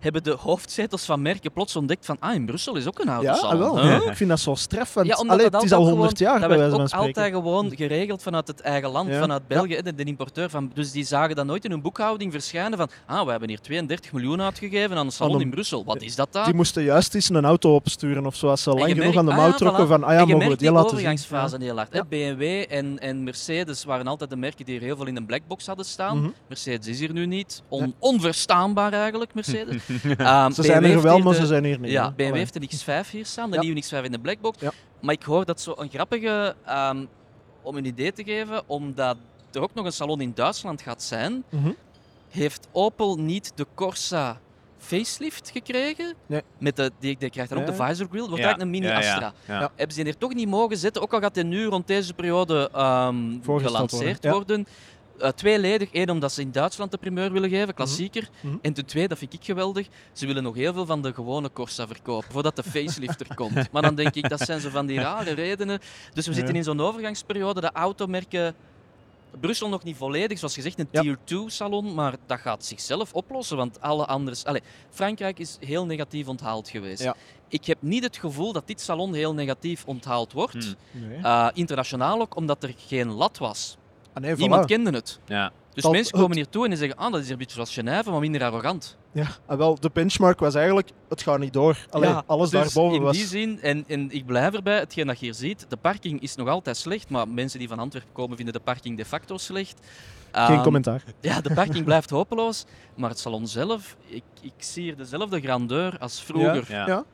C: hebben de hoofdzetels van merken plots ontdekt van ah, in Brussel is ook een
B: Ja,
C: autosalon.
B: wel.
C: Huh?
B: Ja, ik vind dat zo straf. Want,
C: Ja,
B: allee, het is al 100
C: gewoon-
B: jaar,
C: Dat werd ook altijd gewoon geregeld vanuit het eigen land,
B: Ja.
C: vanuit België, de, de importeur. Van, dus die zagen dat nooit in hun boekhouding verschijnen van ah, we hebben hier 32 miljoen uitgegeven aan een salon in Brussel. Wat is dat dan?
B: Die moesten juist eens een auto opsturen of zo, als ze lang genoeg aan de
C: ah,
B: mouw
C: ja,
B: trokken van, ah ja, mogen we die
C: die
B: laten zien.
C: overgangsfase
B: Ja.
C: heel hard. hè.
B: Ja.
C: BMW en, en Mercedes waren altijd de merken die er heel veel in een blackbox hadden staan.
B: Mhm.
C: Mercedes is hier nu niet. On-
B: Ja.
C: onverstaanbaar eigenlijk, Mercedes. Ehm,
B: Ze zijn
C: BMW
B: er wel, maar
C: de-
B: ze zijn hier niet.
C: Ja. BMW
B: Allee.
C: heeft een X5 hier staan, de
B: Ja.
C: nieuwe X5 in de blackbox.
B: Ja.
C: Maar ik hoor dat zo een grappige, ehm, om een idee te geven, omdat er ook nog een salon in Duitsland gaat zijn,
B: Mhm.
C: heeft Opel niet de Corsa facelift gekregen.
B: Nee.
C: Met de, die, die krijgt dan ook de visor grill. Wordt
D: Ja,
C: eigenlijk een mini
D: ja, ja,
C: Astra.
D: ja.
B: Ja.
C: Hebben ze die er toch niet mogen zetten, ook al gaat die nu rond deze periode ehm, gelanceerd
B: worden,
C: Eh, tweeledig. Eén, omdat ze in Duitsland de primeur willen geven, klassieker.
B: Mhm.
C: En ten tweede, dat vind ik geweldig, ze willen nog heel veel van de gewone Corsa verkopen, voordat de facelift er komt. Maar dan denk ik, dat zijn zo van die rare redenen. Dus we zitten in zo'n overgangsperiode, de automerken... Brussel nog niet volledig, zoals gezegd, een
B: Ja.
C: tier 2 salon, maar dat gaat zichzelf oplossen, want alle andere... Allee, Frankrijk is heel negatief onthaald geweest.
B: Ja.
C: Ik heb niet het gevoel dat dit salon heel negatief onthaald wordt.
B: Nee.
C: Eh, internationaal ook, omdat er geen lat was.
B: Ah, nee,
C: Niemand
B: voilà.
C: kende het.
D: Ja.
C: Dus
B: Dat-
C: mensen
B: het-
C: komen hier toe en die zeggen, ah, dat is hier een beetje zoals Genève, maar minder arrogant.
B: Ja, ah, wel, de benchmark was eigenlijk, het gaat niet door. Alleen
C: Ja,
B: alles
C: dus
B: daarboven
C: in
B: was...
C: die zin, en, en ik blijf erbij, hetgeen dat je hier ziet, de parking is nog altijd slecht, maar mensen die van Antwerpen komen vinden de parking de facto slecht.
B: Geen
C: Ehm,
B: commentaar.
C: Ja, de parking blijft hopeloos, maar het salon zelf, ik, ik zie hier dezelfde grandeur als vroeger.
D: Ja.
B: Ja.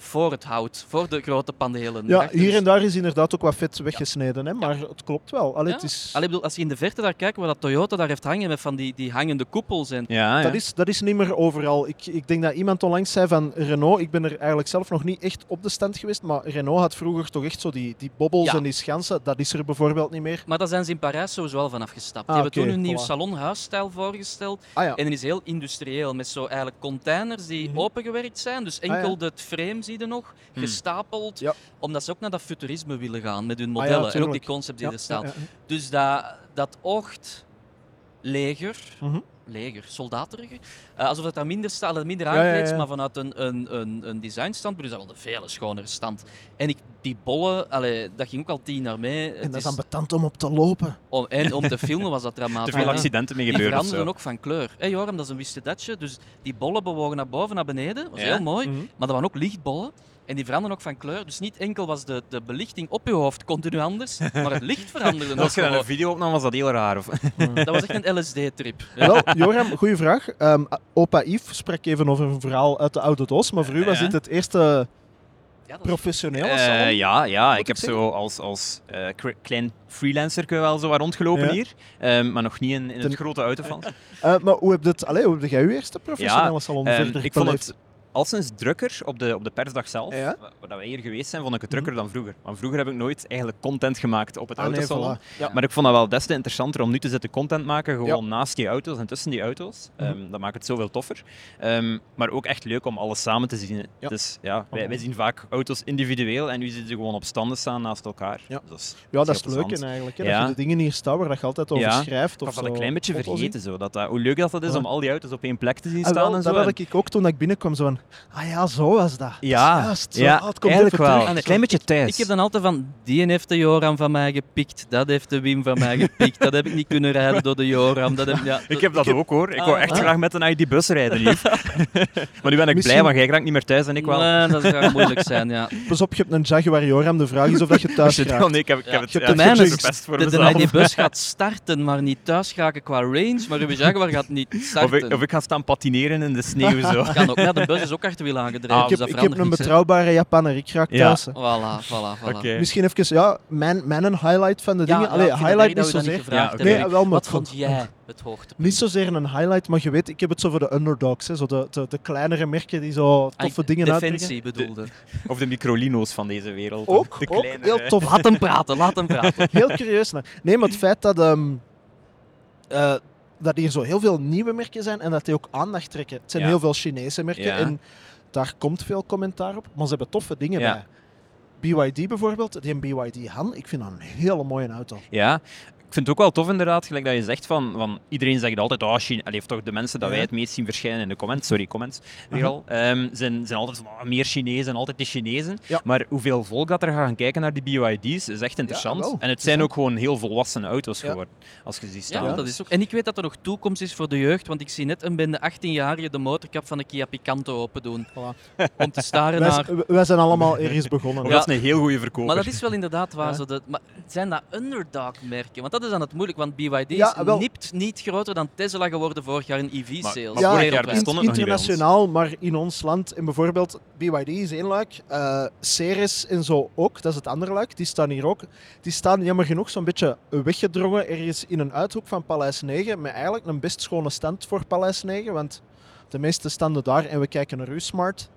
C: Voor het hout, voor de grote panelen.
B: Ja, hier en daar is inderdaad ook wat vet weggesneden, hè, maar het klopt wel. Allee,
C: Ja.
B: het is,
C: Allee, bedoel, als je in de verte daar kijkt, waar dat Toyota daar heeft hangen met van die, die hangende koepels en
D: Ja, ja.
B: dat, is, dat is niet meer overal. Ik, ik denk dat iemand onlangs zei van Renault, ik ben er eigenlijk zelf nog niet echt op de stand geweest, maar Renault had vroeger toch echt zo die, die bobbels
C: Ja.
B: en die schansen, dat is er bijvoorbeeld niet meer.
C: Maar daar zijn ze in Parijs sowieso al van afgestapt.
B: Ah,
C: die hebben toen een nieuw
B: voilà.
C: salonhuisstijl voorgesteld.
B: Ah ja,
C: En die is heel industrieel, met zo eigenlijk containers die
B: Mhm.
C: opengewerkt zijn. Dus
B: Ah, ja.
C: enkel het frame zie je nog,
D: Hmm.
C: gestapeld.
B: Ja.
C: Omdat ze ook naar dat futurisme willen gaan met hun
B: Ah
C: modellen. en ook die concepts die er
B: ja.
C: Dus dat, dat oogt leger,
B: Mhm.
C: Leger, soldateriger. Eh, alsof het daar minder staat, dat het minder
B: Ja, ja,
C: aangekleed is,
B: ja.
C: maar vanuit een, een, een, een designstandpunt is dat wel een vele schonere stand. En ik, die bollen, allee, dat ging ook al tien jaar mee.
B: En
C: Het
B: dat is dan betant om op te lopen.
C: om, en om te filmen was dat dramatisch.
D: Te veel accidenten mee
C: Die
D: gebeuren of
C: veranderen ook van kleur. Joram, dat is een wissedetje. Dus die bollen bewogen naar boven, naar beneden. Dat was
D: Ja.
C: heel mooi.
B: Mhm.
C: Maar dat waren ook lichtbollen. En die veranderen ook van kleur. Dus niet enkel was de, de belichting op je hoofd continu anders, maar het licht veranderde ook
D: als je een video opnam, was dat heel raar. Of...
C: Dat was echt een LSD-trip.
B: Wel, Joram, goede vraag. Ehm, opa Yves sprak even over een verhaal uit de oude doos, maar voor u was
D: Ja.
B: dit het eerste
C: Ja, is-
B: professionele
D: Eh,
B: salon?
D: ja, ja
B: Moet
D: ik heb
B: zeggen?
D: zo als, als eh, klein freelancer wel zo wat rondgelopen
B: Ja.
D: hier. Ehm, maar nog niet in, in
B: Ten-
D: het grote autofans.
B: Eh, maar hoe heb, dit, allee, hoe heb jij uw eerste professionele
D: Ja,
B: salon
D: Ehm,
B: verder
D: ik vond het al sinds drukker op de, op de persdag zelf,
B: Ja?
D: wa- waar dat wij hier geweest zijn, vond ik het drukker dan vroeger. Want vroeger heb ik nooit eigenlijk content gemaakt op het
B: Ah, nee,
D: autosalon.
B: voilà. Ja.
D: Maar ik vond dat wel des te interessanter om nu te zitten content maken, gewoon naast die auto's en tussen die auto's.
B: Mhm.
D: Ehm, dat maakt het zoveel toffer. Ehm, maar ook echt leuk om alles samen te zien. Dus ja, wij, wij zien vaak auto's individueel en nu zitten ze gewoon op standen staan naast elkaar.
B: Ja.
D: Dus dat is
B: Ja, dat is het leuke eigenlijk. Hè? Dat je de dingen hier staan waar dat je altijd over schrijft.
D: Ik
B: Of
D: dat
B: zo
D: een klein beetje vergeten. Zo. Dat, dat, hoe leuk dat, dat is om al die auto's op één plek te zien
B: Ah,
D: staan
B: wel,
D: en zo.
B: dat had ik ook toen ik binnenkwam. Zo van, ah ja, zo was dat.
D: Ja,
B: Dat is juist, zo.
D: ja
B: Ah, het komt
D: eigenlijk wel.
B: terug.
D: Een klein beetje thuis.
C: Ik heb dan altijd van, die heeft de Joram van mij gepikt, dat heeft de Wim van mij gepikt, dat heb ik niet kunnen rijden door de Joram. Dat heb, ja,
D: Ik heb dat ook hoor. Ik wou
C: Ah,
D: echt
C: ah.
D: graag met een ID-bus rijden, Yves. maar nu ben ik
B: Misschien-
D: blij, want jij raakt niet meer thuis en ik wel.
C: Nee, dat gaat moeilijk zijn, ja.
B: Pas op, je hebt een Jaguar Joram. De vraag is of dat je thuis raakt.
D: nee, ik heb, ik heb
C: Ja.
D: het
B: Je
D: ja,
B: het
D: verpest voor
C: De,
D: mezelf.
C: de bus gaat starten, maar niet thuis geraken qua range, maar uw Jaguar gaat niet
D: Of
C: starten.
D: ik, of ik ga staan patineren in de sneeuw zo.
C: Kan ook. Ja, de bus is ook achterwiel aangedreven,
D: Ah,
B: ik
C: dus
B: heb,
C: dat
B: ik heb een
C: niks,
B: betrouwbare Japanner. Ik raak
D: Ja.
B: thuis. hè.
C: Voilà, voilà, voilà.
B: Misschien even, ja, mijn, mijn highlight van de
C: Ja,
B: dingen. Allee,
C: ik
B: highlight niet zozeer.
D: Ja.
B: Nee, wel, maar
C: Wat vond jij het hoogtepunt?
B: Niet zozeer een highlight, maar je weet, ik heb het zo voor de underdogs. Hè, zo de, de, de kleinere merken die zo toffe
C: Ah,
B: dingen uitbrengen.
C: Defensie bedoelde.
D: Of de microlino's van deze wereld.
B: Ook,
D: de
B: ook heel tof.
C: Laat hem praten, laat hem praten.
B: Heel curieus. Nee, maar het feit dat, ehm, eh, dat hier zo heel veel nieuwe merken zijn en dat die ook aandacht trekken. Het zijn
D: Ja.
B: heel veel Chinese merken
D: Ja.
B: en daar komt veel commentaar op. Maar ze hebben toffe dingen bij. BYD bijvoorbeeld, die BYD Han, ik vind dat een hele mooie auto.
D: Ja, ik vind het ook wel tof inderdaad, gelijk dat je zegt van, van iedereen zegt altijd, oh, China, allee, of toch de mensen dat wij het meest zien verschijnen in de comments, sorry, comments, weer al, ehm, zijn, zijn altijd van, oh, meer Chinezen, altijd de Chinezen.
B: Ja.
D: Maar hoeveel volk dat er gaan kijken naar die BYD's is echt interessant. en het zijn ook gewoon heel volwassen auto's
B: Ja.
D: geworden, als je die staan.
B: Ja.
C: dat is ook. En ik weet dat er nog toekomst is voor de jeugd, want ik zie net een bende 18-jarigen de motorkap van de Kia Picanto open doen.
B: Voilà.
C: Om te staren
B: Wij,
C: naar...
B: wij zijn allemaal ergens begonnen.
D: Dat is een heel goede verkoper.
C: Maar dat is wel inderdaad waar.
B: Ja.
C: Zo de, maar zijn dat underdog-merken? Want dat is dan het moeilijk, want BYD is
B: wel.
C: nipt niet groter dan Tesla geworden vorig jaar in EV-sales.
D: Maar
B: Ja,
D: vorig jaar bestond
B: internationaal, maar in ons land. En bijvoorbeeld BYD is één luik. eh Ceres en zo ook, dat is het andere luik. Die staan hier ook. Die staan jammer genoeg zo'n beetje weggedrongen ergens in een uithoek van Paleis 9. Met eigenlijk een best schone stand voor Paleis 9. Want de meeste standen daar en we kijken naar u smart.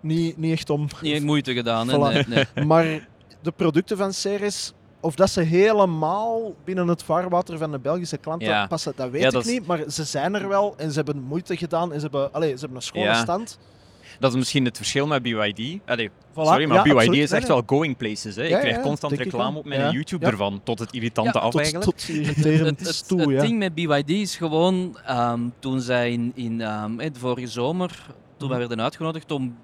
B: Niet, niet echt om.
C: Niet moeite gedaan?
B: Voilà.
C: Nee, nee.
B: Maar de producten van Ceres, of dat ze helemaal binnen het vaarwater van de Belgische klanten
D: Ja.
B: passen, dat weet
D: Ja,
B: ik
D: dat
B: niet. Maar ze zijn er wel en ze hebben moeite gedaan en ze hebben, allee, ze hebben een schone
D: Ja.
B: stand.
D: Dat is misschien het verschil met BYD. Allee,
B: Voilà.
D: Sorry, maar
B: Ja,
D: BYD
B: absoluut.
D: is echt
B: nee.
D: wel going places. Hè.
B: Ja,
D: ik krijg
B: ja,
D: constant reclame op mijn
B: Ja.
D: YouTube
B: Ja.
D: ervan, tot het irritante
C: Ja,
D: af
B: Tot,
D: eigenlijk.
B: tot irriterend
C: Het, het,
B: toe,
C: het
B: ja.
C: ding met BYD is gewoon, ehm, toen zij in, in ehm, eh, de vorige zomer, toen wij werden uitgenodigd om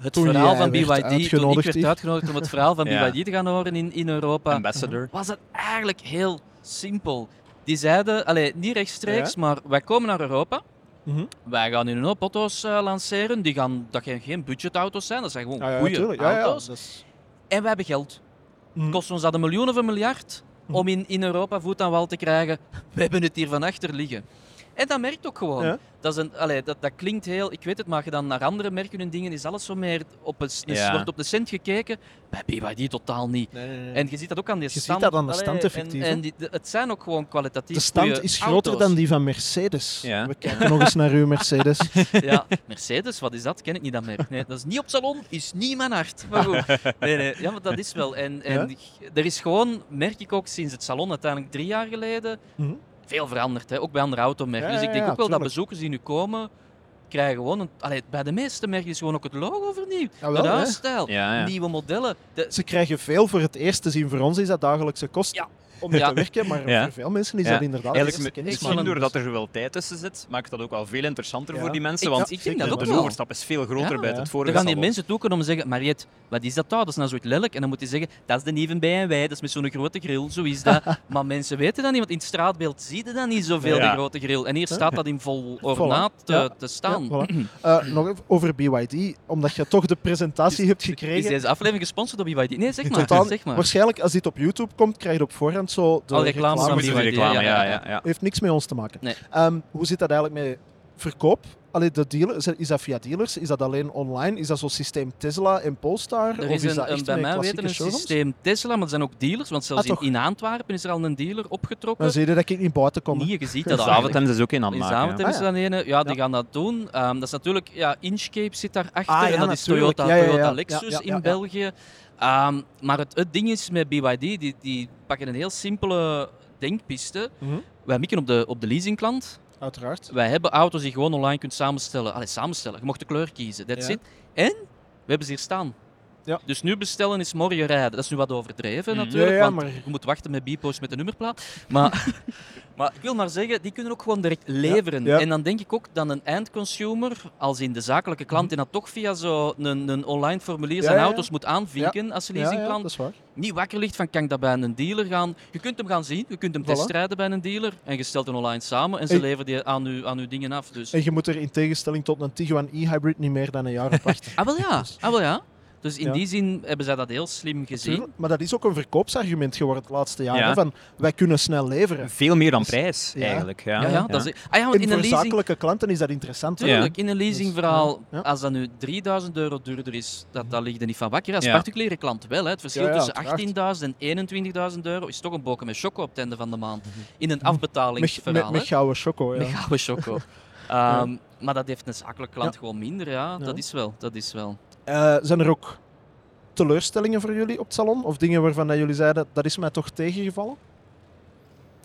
C: het
B: Toen
C: verhaal van BYD, toen ik werd uitgenodigd om het verhaal van
D: Ja.
C: BYD te gaan horen in, in Europa,
D: Ambassador.
C: was het eigenlijk heel simpel. Die zeiden, allee, niet rechtstreeks, maar wij komen naar Europa.
B: Mhm.
C: Wij gaan nu een hoop auto's eh, lanceren. Die gaan, dat gaan geen budgetauto's zijn, dat zijn gewoon
B: ja,
C: goede auto's.
B: is-
C: En wij hebben geld.
B: Mhm.
C: Kost ons dat een miljoen of een miljard
B: Mhm.
C: om in, in Europa voet aan wal te krijgen? We hebben het hier van achter liggen. En dat merkt ook gewoon.
B: Ja.
C: Dat, is een, allee, dat, dat klinkt heel... Ik weet het, maar je dan naar andere merken en dingen, is alles zo meer op een,
D: Ja.
C: wordt op de cent gekeken. Bij BYD totaal niet.
B: Nee, nee, nee.
C: En je ziet dat ook aan die
B: Je ziet
C: stand.
B: dat aan de
C: Allee,
B: stand
C: en-
B: effectief,
C: En, die, de- het zijn ook gewoon kwalitatief
B: de stand is groter
C: auto's.
B: dan die van Mercedes.
D: Ja.
B: We kijken nog eens naar uw Mercedes.
C: Ja, Mercedes, wat is dat? Ken ik niet dat merk. Nee, dat is niet op salon, is niet mijn hart. Maar goed. Nee, nee, ja, maar dat is wel. En, en
B: Ja?
C: er is gewoon, merk ik ook sinds het salon, uiteindelijk drie jaar geleden,
B: Mhm.
C: Veel veranderd. Hè? Ook bij andere automerken.
B: Ja,
C: dus ik
B: ja,
C: denk
B: ja,
C: ook wel dat bezoekers die nu komen, krijgen gewoon een... Allee, bij de meeste merken is gewoon ook het logo vernieuwd.
B: Jawel,
C: de
B: hè.
C: huisstijl,
D: Ja, ja.
C: nieuwe modellen. De,
B: Ze krijgen veel voor het eerst te zien. Voor ons is dat dagelijkse kost
C: Ja.
B: Om mee
C: Ja.
B: te werken, maar
D: Ja.
B: voor veel mensen is
D: Ja.
B: dat inderdaad
D: Eigenlijk
B: de kennis.
C: ik
D: misschien
C: vond
D: doordat er zoveel tijd tussen zit, maakt dat ook wel veel interessanter
B: Ja.
D: voor die mensen.
C: Ik-
D: want
C: ik denk dat ook
D: de
C: wel.
D: overstap is veel groter
C: Ja.
D: bij het
C: Er
D: vorige
C: gaan die
D: salon.
C: mensen toekomen om te zeggen, Mariette, wat is dat daar? Dat is nou zoiets lelijk. En dan moet hij zeggen, dat is de nieuwe BMW, dat is met zo'n grote grill, zo is dat. maar mensen weten dat niet, want in het straatbeeld zie je dat niet zoveel,
D: Ja.
C: die grote grill. En hier staat dat in vol ornaat te,
B: Ja.
C: te staan.
B: Ja, voilà. Eh, nog even over BYD, omdat je toch de presentatie hebt
C: Is
B: gekregen.
C: deze aflevering gesponsord door BYD? Nee, zeg maar.
B: Totaal-
C: zeg maar.
B: Waarschijnlijk als dit op YouTube komt, krijg je op voorhand zo de
C: Al van BYD,
D: reclame,
C: ja,
D: ja,
C: ja,
D: ja, ja.
B: heeft niks met ons te maken.
C: Nee.
B: Ehm, hoe zit dat eigenlijk met verkoop? Allee, de dealer, is dat- is via dealers? Is dat alleen online? Is dat zo'n systeem Tesla en Polestar?
C: Er
B: of
C: is
B: is dat
C: een, bij mij weten een
B: showrooms?
C: systeem Tesla, maar er zijn ook dealers. Want zelfs
B: Ah,
C: in, Antwerpen is er al een dealer opgetrokken.
B: Dan zie je dat ik niet buiten kom.
C: Niet, je ziet dat
D: is dus ook in aan het
C: In
D: maken.
C: Zaventem
D: ja.
C: is er dan ene. Ja, die
B: Ja.
C: gaan dat doen. Ehm, dat is natuurlijk, ja, Inchcape zit daarachter.
B: Ah, ja,
C: en dat is. Toyota,
B: Ja, ja, ja.
C: Toyota Lexus
B: ja, ja, ja.
C: in België. Ehm, maar het, het ding is met BYD, die, die pakken een heel simpele denkpiste.
B: Mhm,
C: Wij mikken op de, op de leasingklant.
B: Uiteraard.
C: Wij hebben auto's die je gewoon online kunt samenstellen. Allee, samenstellen. Je mocht de kleur kiezen. That's
B: Ja.
C: it. En we hebben ze hier staan.
B: Ja.
C: Dus nu bestellen is morgen rijden. Dat is nu wat overdreven
D: Mhm.
C: natuurlijk,
B: Ja, ja,
C: want
B: maar-
C: je moet wachten met bipo's met de nummerplaat. Maar, maar ik wil maar zeggen, die kunnen ook gewoon direct leveren. En dan denk ik ook dat een eindconsumer, als in de zakelijke klant, die dat toch via zo'n een, een online formulier zijn auto's moet aanvinken als leasingklant, niet wakker ligt van kan ik dat bij een dealer gaan. Je kunt hem gaan zien, je kunt hem
B: Voilà.
C: testrijden bij een dealer en je stelt hem online samen en ze
B: En-
C: leveren die aan uw, aan uw dingen af. Dus.
B: En je moet er in tegenstelling tot een Tiguan e-hybrid niet meer dan een jaar op wachten.
C: Ah, wel ja. Ah, wel ja. Dus in
B: Ja.
C: die zin hebben zij dat heel slim gezien.
B: Maar dat is ook een verkoopsargument geworden het laatste jaar.
D: Ja.
B: Van, wij kunnen snel leveren.
D: Veel meer dan
B: Dus-
D: prijs, eigenlijk. Ja,
C: Ja, ja, Dat is, ah, ja want
B: En
C: in
B: voor
C: een leasing...
B: zakelijke klanten is dat interessant.
C: Tuurlijk, in een leasingverhaal,
B: Ja.
C: als dat nu 3000 euro duurder is, dat, dat ligt er niet van wakker. Als
D: Ja.
C: particuliere klant wel. Hè. Het verschil
B: Ja, ja,
C: tussen
B: uiteraard.
C: 18.000 en 21.000 euro is toch een boken met choco op het einde van de maand. In een afbetalingsverhaal.
B: Met, met, gouden choco. Ja.
C: Met gouden choco. Ehm, Maar dat heeft een zakelijke klant
B: Ja.
C: gewoon minder, ja.
B: Ja.
C: Dat is wel, dat is wel.
B: Eh, zijn er ook teleurstellingen voor jullie op het salon? Of dingen waarvan dat jullie zeiden, dat is mij toch tegengevallen?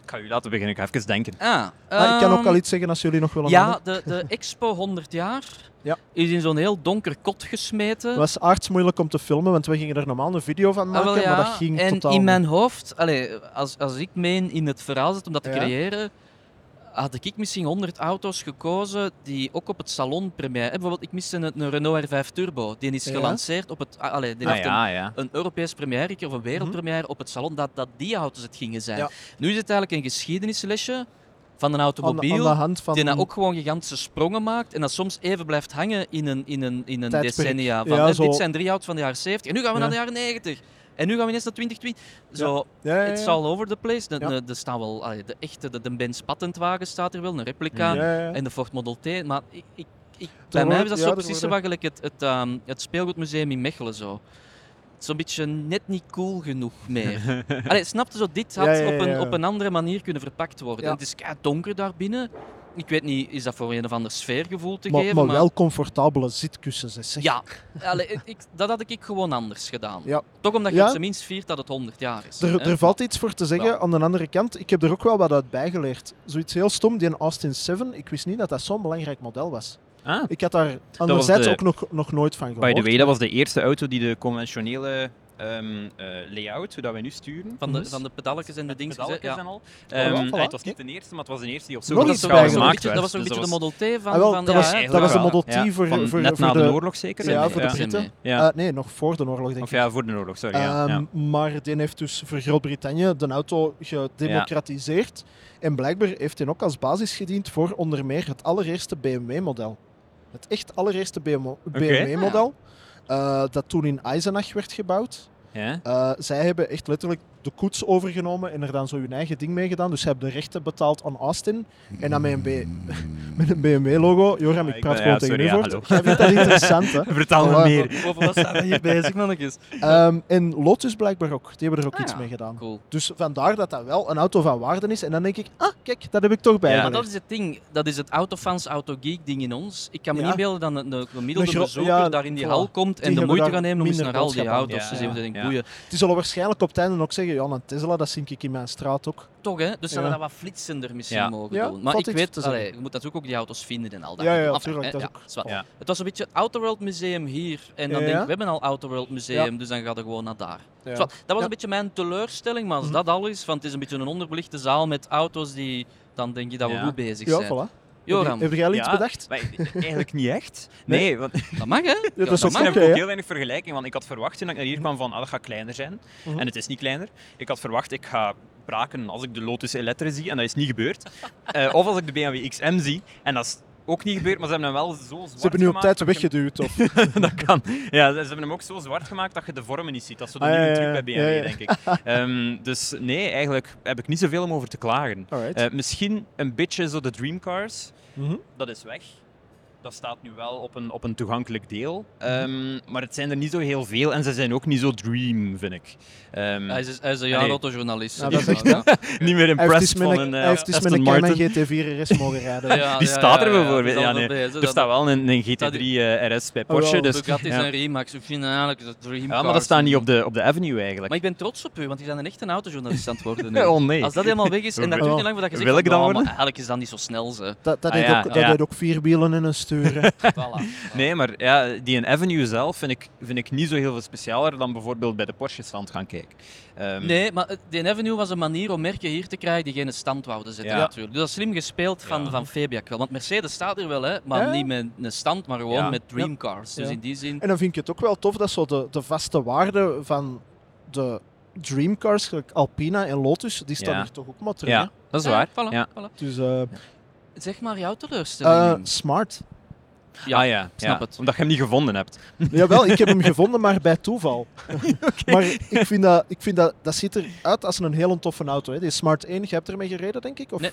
D: Ik ga u laten beginnen, ik ga even denken.
C: Ah,
B: Ah, ik kan ook
C: ehm,
B: al iets zeggen als jullie nog willen
C: Ja, de, de Expo 100 jaar
B: Ja.
C: is in zo'n heel donker kot gesmeten.
B: Het was aardsmoeilijk om te filmen, want we gingen er normaal een video van
C: Ah,
B: maken,
C: wel ja.
B: maar dat ging
C: en
B: totaal
C: in
B: niet.
C: mijn hoofd, allee, als, als ik meen in het verhaal zit om dat te
B: Ja.
C: creëren, had ik misschien 100 auto's gekozen die ook op het salon première. Bijvoorbeeld, ik miste een, een Renault R5 Turbo. Die is
B: Ja.
C: gelanceerd op het. ah, Allee, die
D: Ah,
C: heeft een,
D: ja,
C: een Europees première of een wereldpremière op het salon, dat, dat die auto's het gingen zijn.
B: Ja.
C: Nu is het eigenlijk een geschiedenislesje van een automobiel.
B: aan van...
C: Die nou ook gewoon gigantische sprongen maakt en dat soms even blijft hangen in een, in een, in een
B: Tijdperk.
C: decennia. Van,
B: Ja,
C: hè,
B: zo-
C: Dit zijn drie auto's van de jaren 70 en nu gaan we
B: Ja.
C: naar de jaren 90. En nu gaan we ineens naar 2020. Zo,
B: Ja,
C: it's all over the place. De, er staan wel, allee, de echte, de, de Benz patentwagen staat er wel, een replica. En de Ford Model T. Maar ik, ik, ik, bij mij is dat zo precies zo gelijk het, het, ehm, het speelgoedmuseum in Mechelen. Zo. Zo'n beetje net niet cool genoeg meer. Allee, snap je zo? Dit had
B: Ja, ja, ja,
C: Op, een, op een andere manier kunnen verpakt worden. En het is donker daar binnen. Ik weet niet, is dat voor een of ander sfeergevoel te
B: maar,
C: geven?
B: maar wel comfortabele zitkussens. zeg.
C: Ja, allee, ik- dat had ik gewoon anders gedaan.
B: Ja.
C: Toch omdat je
B: Ja.
C: op zijn minst viert dat het 100 jaar is.
B: Er, er valt iets voor te zeggen.
C: Ja.
B: Aan de andere kant, ik heb er ook wel wat uit bijgeleerd. Zoiets heel stom, die Austin 7, ik wist niet dat dat zo'n belangrijk model was.
D: Ah,
B: Ik had daar anderzijds
D: de-
B: ook nog, nog nooit van gehoord.
D: by the way, dat was de eerste auto die de conventionele ehm, eh, layout, hoe dat wij nu sturen.
C: Van de,
B: Mhm.
C: van de pedalletjes en de dingen. Ja.
D: en al.
B: Oh, ja,
D: Ehm,
B: voilà.
D: eh, het was niet de eerste, maar het was de eerste die op zo'n schaal
B: bijgeleerd.
C: Dat was
D: gemaakt
C: een
D: werd.
C: beetje, dat was
D: Dus
C: een beetje de Model T van...
B: Ah, wel,
C: van
B: dat,
C: ja,
B: was, dat was een Model T
D: Ja,
B: voor,
D: van
B: voor,
D: net
B: voor
D: na
B: de,
D: de oorlog zeker?
B: Ja, voor de. Britten. Eh, nee, nog voor de oorlog, denk
D: Of
B: ik.
D: ja, voor de oorlog, sorry. ja.
B: Ehm,
D: ja.
B: Maar die heeft dus voor Groot-Brittannië de auto gedemocratiseerd. En blijkbaar heeft hij ook als basis gediend voor onder meer het allereerste BMW-model. Het echt allereerste BMW-model. Eh, dat toen in Eisenach werd gebouwd.
D: Ja?
B: Eh, zij hebben echt letterlijk de koets overgenomen en er dan zo hun eigen ding mee gedaan. Dus ze hebben de rechten betaald aan Austin. En dan met een, B- met een BMW-logo. Joram, ik
D: ik
B: praat
D: ben-
B: gewoon
D: ja,
B: tegen
D: sorry,
B: u
D: ja,
B: voort. Jij vindt dat interessant, hè?
D: Vertel me meer.
C: Over wat we hier bezig, mannetjes?
B: Ehm, en Lotus blijkbaar ook. Die hebben er ook
C: Ah,
B: iets
C: ja.
B: mee gedaan.
C: Cool.
B: Dus vandaar dat dat wel een auto van waarde is. En dan denk ik, ah, kijk, dat heb ik toch bij.
D: Ja,
C: Maar dat is het ding. Dat is het autofans, autogeek ding in ons. Ik kan me
B: Ja.
C: niet beelden dat een, een gemiddelde bezoeker
B: ja,
C: daar in die hal komt en de moeite gaat nemen om eens naar al die auto's te zien.
B: Die zullen waarschijnlijk op het einde ook zeggen, ja, een Tesla, dat zink ik in mijn straat ook.
C: Toch, hè? Dus ze hadden
B: Ja.
C: dat wat flitsender misschien
D: Ja.
C: mogen
B: Ja,
C: doen. Maar
B: valt
C: ik weet, allee, je moet natuurlijk ook die auto's vinden en al dat.
B: Ja, ja,
C: gedoe. Enfin,
B: tuurlijk,
C: hè,
B: dat is
C: ja,
B: ook-.
D: Ja.
C: Het was een beetje het Autoworld Museum hier. En dan
B: Ja,
C: denk
B: ja.
C: ik, we hebben al Autoworld Museum, dus dan gaat het gewoon naar daar.
B: Ja.
C: Zwart, dat was
B: Ja.
C: een beetje mijn teleurstelling, maar als
B: Mhm.
C: dat al is, want het is een beetje een onderbelichte zaal met auto's die... Dan denk je dat we
D: Ja.
C: goed bezig
B: Ja,
C: zijn.
B: voilà.
C: Joram,
B: Heb jij al iets
D: Ja,
B: bedacht?
D: maar eigenlijk niet echt.
B: Nee?
D: Nee, want
C: dat mag hè? Ja,
B: dat is ook
C: mag.
D: Misschien heb
B: oké,
D: ik ook heel weinig vergelijking, want ik had verwacht toen ik naar hier kwam van, ah, dat gaat kleiner zijn.
B: Mhm.
D: En het is niet kleiner. Ik had verwacht, ik ga braken als ik de Lotus Elettre zie, en dat is niet gebeurd. Eh, of als ik de BMW XM zie, en dat is ook niet gebeurd, maar ze hebben hem wel zo zwart
B: Ze hebben nu op
D: gemaakt
B: tijd weggeduwd. Of...
D: dat kan. Ja, ze hebben hem ook zo zwart gemaakt dat je de vormen niet ziet. Dat is zo de
B: Ah,
D: nieuwe
B: ja,
D: truc bij BMW,
B: Ja,
D: denk ik. Ehm, dus nee, eigenlijk heb ik niet zoveel om over te klagen. Eh, misschien een beetje zo de Dreamcars.
B: Mhm.
D: Dat is weg. Dat staat nu wel op een, op een toegankelijk deel. Ehm, maar het zijn er niet zo heel veel en ze zijn ook niet zo dream, vind ik. Ehm,
C: Hij is, hij is een
D: Allee.
C: jaarautojournalist.
B: Ja, dat is echt,
C: ja.
D: niet meer
B: heeft
D: impressed
B: met
D: van
B: een,
D: een,
B: hij
D: eh,
B: heeft eens met een Cayman
D: Martin.
B: GT4 RS mogen rijden.
C: Ja,
D: Die
C: ja,
D: staat er bijvoorbeeld.
C: is
D: Ja, nee. Er
C: dat-
D: staat wel een, een
C: Dat
D: GT3 eh, RS bij
B: Oh,
D: Porsche. dus,
C: Bugatti
D: ja.
C: zijn Remax. Ik vind eigenlijk dat Dream
D: ja, maar dat staat niet op de, op de Avenue eigenlijk.
C: Maar ik ben trots op u, want je bent een echte autojournalist aan het worden nu.
D: oh nee.
C: Als dat helemaal weg is, en dat duurt niet lang voordat je zegt
D: Wil ik
C: van,
D: dat
C: "Ja,
D: worden?"
C: eigenlijk is dat niet zo snel. Ze.
B: Dat, dat,
D: Ah,
B: deed ook, vier wielen in een sturen.
C: Voilà.
D: Nee, maar ja, die een Avenue zelf vind ik, vind ik niet zo heel veel specialer dan bijvoorbeeld bij de Porsche-stand gaan kijken. Ehm,
C: Nee, maar de Avenue was een manier om merken hier te krijgen die geen stand wouden zetten
D: Ja.
C: natuurlijk. Dus dat is slim gespeeld van,
D: Ja.
C: van Fabiac wel. Want Mercedes staat er wel, hè, maar
B: Ja.
C: niet met een stand, maar gewoon
D: Ja.
C: met dreamcars. Dus in die zin...
B: En dan vind ik het ook wel tof dat zo de, de vaste waarde van de dreamcars, Alpina en Lotus, die staan
D: Ja.
B: hier toch ook maar terug.
D: ja, dat is
C: Ja,
D: waar.
C: voilà,
D: Ja.
C: voilà.
B: Dus eh,
C: Zeg maar jouw teleurstelling.
B: eh, smart.
C: Ja,
D: ah ja,
C: snap
D: ja,
C: het.
D: Omdat je hem niet gevonden hebt.
B: Jawel, ik heb hem gevonden, maar bij toeval. Maar ik vind, dat, ik vind dat, dat ziet eruit als een heel toffe auto. Hè. Die Smart 1, jij hebt ermee gereden, denk ik? Of?
C: Nee.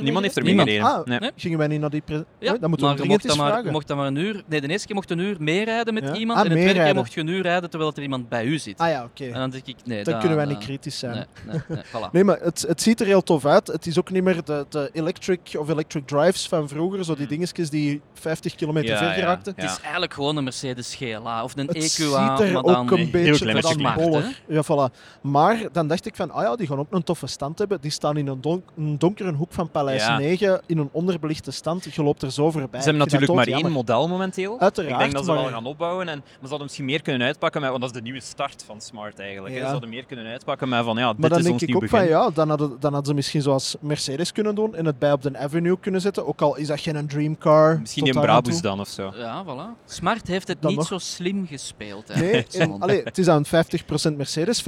D: Niemand heeft ermee
C: Niemand.
D: gereden.
B: Ah,
D: Nee.
B: Gingen wij niet naar die... pre-
C: Ja,
B: dan moeten we
C: maar mocht, dan maar, mocht dan maar een uur... Nee, de eerste keer mocht je een uur meerijden met
B: Ja.
C: iemand.
B: Ah,
C: en de tweede keer mocht je een uur rijden terwijl er iemand bij u zit.
B: Ah ja, oké.
C: En dan denk ik, nee,
B: Dan kunnen wij niet kritisch zijn.
C: Nee, nee, nee, voilà.
B: Nee, maar het, het ziet er heel tof uit. Het is ook niet meer de, de electric of electric drives van vroeger. Zo die
C: Hmm.
B: dingetjes die 50 kilometer
D: Ja,
B: ver
D: ja.
B: geraakten.
C: Het is eigenlijk gewoon een Mercedes GLA of een
B: Het
C: EQA,
B: ziet er ook een
D: heel
B: beetje boller. Ja, voilà. Maar dan dacht ik van, ah ja, die gaan ook een toffe stand hebben. Die staan in een donkere hoek van Paleis
D: Ja.
B: 9, in een onderbelichte stand. Je loopt er zo voorbij.
D: Ze hebben
B: Ik
D: natuurlijk maar één model momenteel.
B: Uiteraard,
D: ik denk dat ze
B: maar-
D: wel gaan opbouwen. En, maar ze hadden misschien meer kunnen uitpakken, met, want dat is de nieuwe start van Smart eigenlijk. hè.
B: Ja.
D: Ze hadden meer kunnen uitpakken met van ja,
B: Maar
D: dit
B: dan
D: is
B: denk
D: ons
B: ik ook van, ja, dan hadden, dan hadden ze misschien zoals Mercedes kunnen doen en het bij op de Avenue kunnen zetten. Ook al is dat geen dreamcar.
D: Misschien
B: tot
D: die
B: daar aan
D: Brabus dan of zo.
C: Ja, voilà. Smart heeft het
B: Dan
C: niet
B: nog.
C: zo slim gespeeld.
B: Nee, en,
C: Salon.
B: allee, het is aan 50% Mercedes, 50%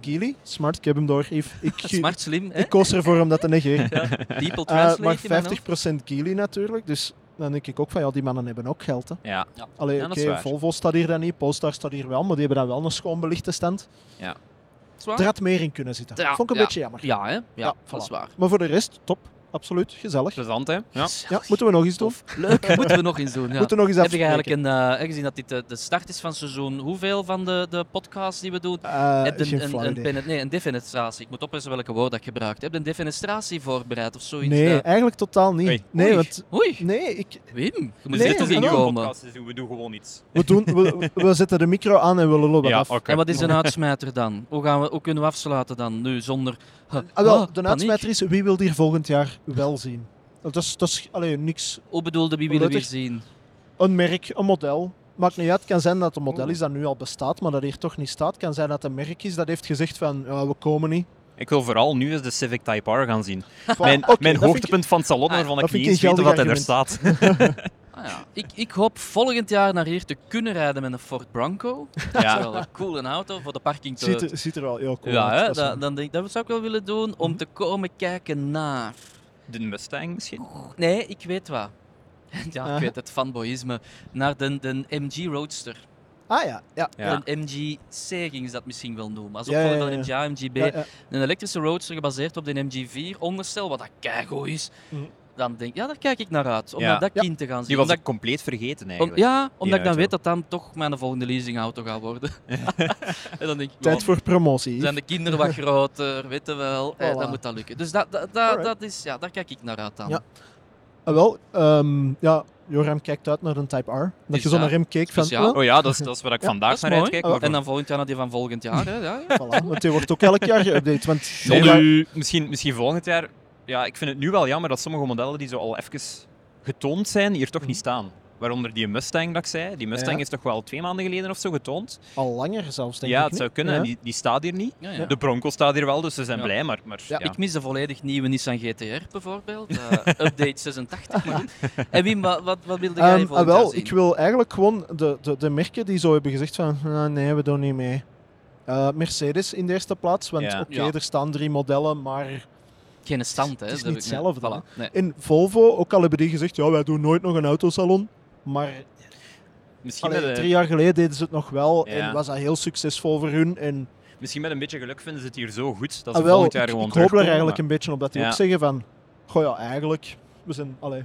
B: Geely. Smart, ik heb hem door. Yves. Ik,
C: Smart slim, hè?
B: ik koos ervoor om dat te negeren.
C: People
B: Eh,
C: translate
B: maar
C: in mijn hoofd.
B: 50% Geely natuurlijk. Dus dan denk ik ook van ja, die mannen hebben ook geld. Hè.
D: Ja,
B: Allee,
D: Ja,
B: oké. Volvo staat hier dan niet, Polestar staat hier wel, maar die hebben dan wel een schoon belichte stand.
C: Zwaar?
B: Er had meer in kunnen zitten.
C: Ja,
B: Vond ik een
C: ja.
B: beetje jammer.
C: Ja, hè? Ja,
B: Ja,
C: dat is
B: voilà.
C: waar.
B: Maar voor de rest, top. Absoluut, gezellig.
D: plezant hè? Ja.
B: Ja, moeten we nog eens doen.
C: Leuk, moeten we nog eens doen. Ja.
B: Moeten we nog eens
C: Heb je eigenlijk een, eh, gezien dat dit de, de start is van seizoen hoeveel van de, de podcasts die we doen?
B: Eh,
C: heb je een, een, nee, een defenestratie? Ik moet oppassen welke woord dat ik gebruik. Heb je een defenestratie voorbereid of zoiets?
B: Nee,
C: dat-
B: eigenlijk totaal niet.
D: Oei.
B: Nee,
C: Oei.
B: want...
C: Oei,
B: Nee, ik,
C: Wim, je moet
B: Nee,
C: toch inkomen.
D: we doen gewoon iets.
B: we, doen, we, we zetten de micro aan en we lullen wat
D: Ja,
B: af.
C: En wat is een uitsmijter dan? Hoe, gaan we, hoe kunnen we afsluiten dan nu zonder... Huh,
B: Ah, wel, de
C: paniek?
B: uitsmijter is, wie wil hier volgend jaar wel zien? Dat is, dat is alleen niks.
C: Hoe bedoelde wie willen we zien?
B: Een merk, een model. Maakt niet uit. Het kan zijn dat het een model is dat nu al bestaat, maar dat hier toch niet staat. Het kan zijn dat het een merk is dat heeft gezegd van, ja, we komen niet.
D: Ik wil vooral nu eens de Civic Type R gaan zien. Mijn, mijn hoogtepunt van het salon
C: Ah,
D: waarvan ik niet eens
B: een
D: weet dat hij er staat.
C: Ah, ja. ik, ik hoop volgend jaar naar hier te kunnen rijden met een Ford Bronco. Dat is
D: Ja.
C: wel een coole auto voor de parking te...
B: Ziet er, ziet er wel heel cool
C: ja,
B: uit.
C: dan denk, ik- dat zou ik wel willen doen om
B: Mhm.
C: te komen kijken naar...
D: De Mustang misschien?
C: Nee, ik weet wat. Ja, ik
B: Aha.
C: weet het, fanboyisme. Naar de, de MG Roadster.
B: Ah ja, ja.
D: Ja.
C: Een MG-C ging ze dat misschien wel noemen. Als
B: ja,
C: opvolger
B: ja.
C: van MG, MG-B. Een elektrische roadster gebaseerd op de MG4 onderstel, wat dat keigoed is.
B: Mhm.
C: Dan denk ik, ja, daar kijk ik naar uit. Om
D: Ja.
C: naar dat
B: Ja.
C: kind te gaan zien.
D: Die was
C: Omdat
D: ik compleet vergeten
C: Om-
D: eigenlijk.
C: ja, omdat ik dan
D: auto.
C: weet dat dan toch mijn volgende leasingauto gaat worden. en dan denk ik,
B: Tijd voor promotie.
C: zijn de kinderen wat groter, weten wel. Eh,
B: Voilà.
C: dan moet dat lukken. Dus dat, dat, dat, dat is, ja, daar kijk ik naar uit dan.
B: Ja. Ah, wel, ehm, ja, Joram kijkt uit naar een Type R. Dat je zo
C: ja,
B: naar hem keek van... oh,
D: Oh ja, dat is, dat is waar ik
B: Ja,
D: vandaag
C: dat
D: naar
C: mooi.
D: uitkijk.
B: Oh,
C: En dan volgend jaar naar die van volgend jaar. Hè? Ja,
B: voilà, want die wordt ook elk jaar geüpdate. Want
C: Nee,
D: misschien, misschien volgend jaar. Ja, ik vind het nu wel jammer dat sommige modellen die zo al even getoond zijn, hier toch niet staan. Waaronder die Mustang dat ik zei. Die Mustang
B: Ja.
D: is toch wel twee maanden geleden of zo getoond.
B: al langer zelfs, denk
D: ja,
B: ik.
D: het
B: niet?
D: zou kunnen.
B: Ja.
D: En die, die staat hier niet.
C: Ja, ja.
D: De Bronco staat hier wel, dus ze zijn
C: Ja.
D: blij. Maar, maar
B: Ja,
D: ja,
C: Ik mis de volledig nieuwe Nissan GTR bijvoorbeeld. Eh, update 86. Maar. En Wim, wat, wat, wat wilde jij
B: Ehm,
C: volgend
B: ah, wel,
C: zien?
B: ik wil eigenlijk gewoon de, de, de merken die zo hebben gezegd van "Ah, nee, we doen niet mee. Eh, Mercedes in de eerste plaats, want
D: Ja.
B: oké,
C: Ja.
B: er staan drie modellen, maar...
C: Geen stand, hè?
B: Het is niet hetzelfde,
C: Voilà. Nee.
B: In Volvo, ook al hebben die gezegd, ja, wij doen nooit nog een autosalon. Maar
D: misschien,
B: allee,
D: met,
B: drie jaar geleden deden ze het nog wel en was dat heel succesvol voor hun. En
D: misschien met een beetje geluk vinden ze het hier zo goed dat
B: ah,
D: ze
B: wel,
D: volgend jaar gewoon
B: ik hoop er eigenlijk
D: maar-
B: een beetje op dat die
D: Ja.
B: ook zeggen van, goh ja, eigenlijk, we zijn, allee,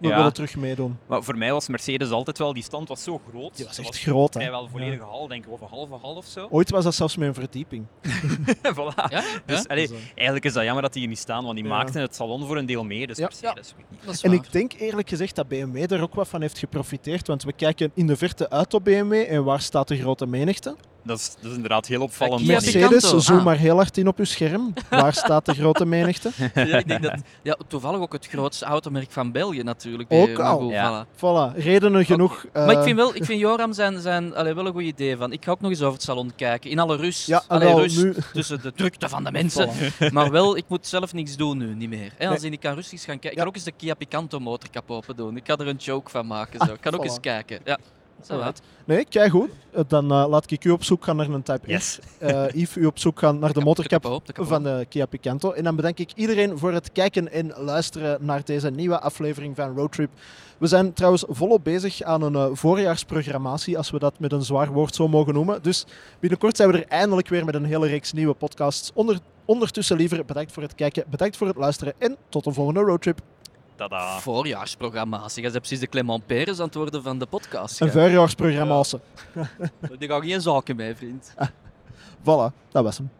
B: we
D: Ja.
B: willen terug meedoen.
D: Maar voor mij was Mercedes altijd wel, die stand was zo groot.
B: Die was echt groot, hè.
D: vrijwel volledige hal, denk ik, of een halve hal of zo.
B: Ooit was dat zelfs met een verdieping.
D: voilà.
C: Ja?
D: Dus
C: Ja?
D: allee,
B: eh,
D: eigenlijk is dat jammer dat die hier niet staan, want die
B: Ja.
D: maakten het salon voor een deel mee. Dus
B: Ja.
D: Mercedes, niet.
B: En ik denk eerlijk gezegd dat BMW er ook wat van heeft geprofiteerd. Want we kijken in de verte uit op BMW en waar staat de grote menigte?
D: Dat is, dat is inderdaad heel opvallend.
C: Kia
B: Mercedes,
C: Picanto.
B: zoom
C: Ah.
B: maar heel hard in op uw scherm. Waar staat de grote menigte?
C: Ja, ik denk dat, ja, toevallig ook het grootste automerk van België natuurlijk.
B: Ook al.
D: Ja.
C: voilà.
B: Voilà, redenen genoeg.
C: maar ik
B: eh,
C: vind, wel, ik vind Joram zijn, zijn allee, wel een goed idee van. Ik ga ook nog eens over het salon kijken. In alle rust.
B: Ja,
C: Allee, rust
B: nu-
C: tussen de drukte van de mensen.
B: Voilà.
C: Maar wel, ik moet zelf niks doen nu, niet meer. Hè, als
B: Nee.
C: ik kan rustig gaan kijken. Ik
B: Ja.
C: kan ook eens de Kia Picanto motorkap open doen. Ik kan er een joke van maken. Zo. Ik kan ook
B: voilà.
C: eens kijken. Ja. Zo
B: Alright. Nee, kijk goed. Eh, Dan eh, laat ik u op zoek gaan naar een Type
D: Yes.
B: S. Eh, Yves, u op zoek gaan naar de motorcap van de Kia Picanto. En dan bedank ik iedereen voor het kijken en luisteren naar deze nieuwe aflevering van Roadtrip. We zijn trouwens volop bezig aan een voorjaarsprogrammatie, als we dat met een zwaar woord zo mogen noemen. Dus binnenkort zijn we er eindelijk weer met een hele reeks nieuwe podcasts. Onder, ondertussen liever bedankt voor het kijken, bedankt voor het luisteren en tot de volgende Roadtrip.
D: Tada.
C: Voorjaarsprogrammatie. Je bent precies de Clement Peres aan het worden van de podcast.
B: Een
C: ja.
B: voorjaarsprogrammatie.
C: Daar ga geen zaken mee, vriend.
B: Voilà, dat was hem.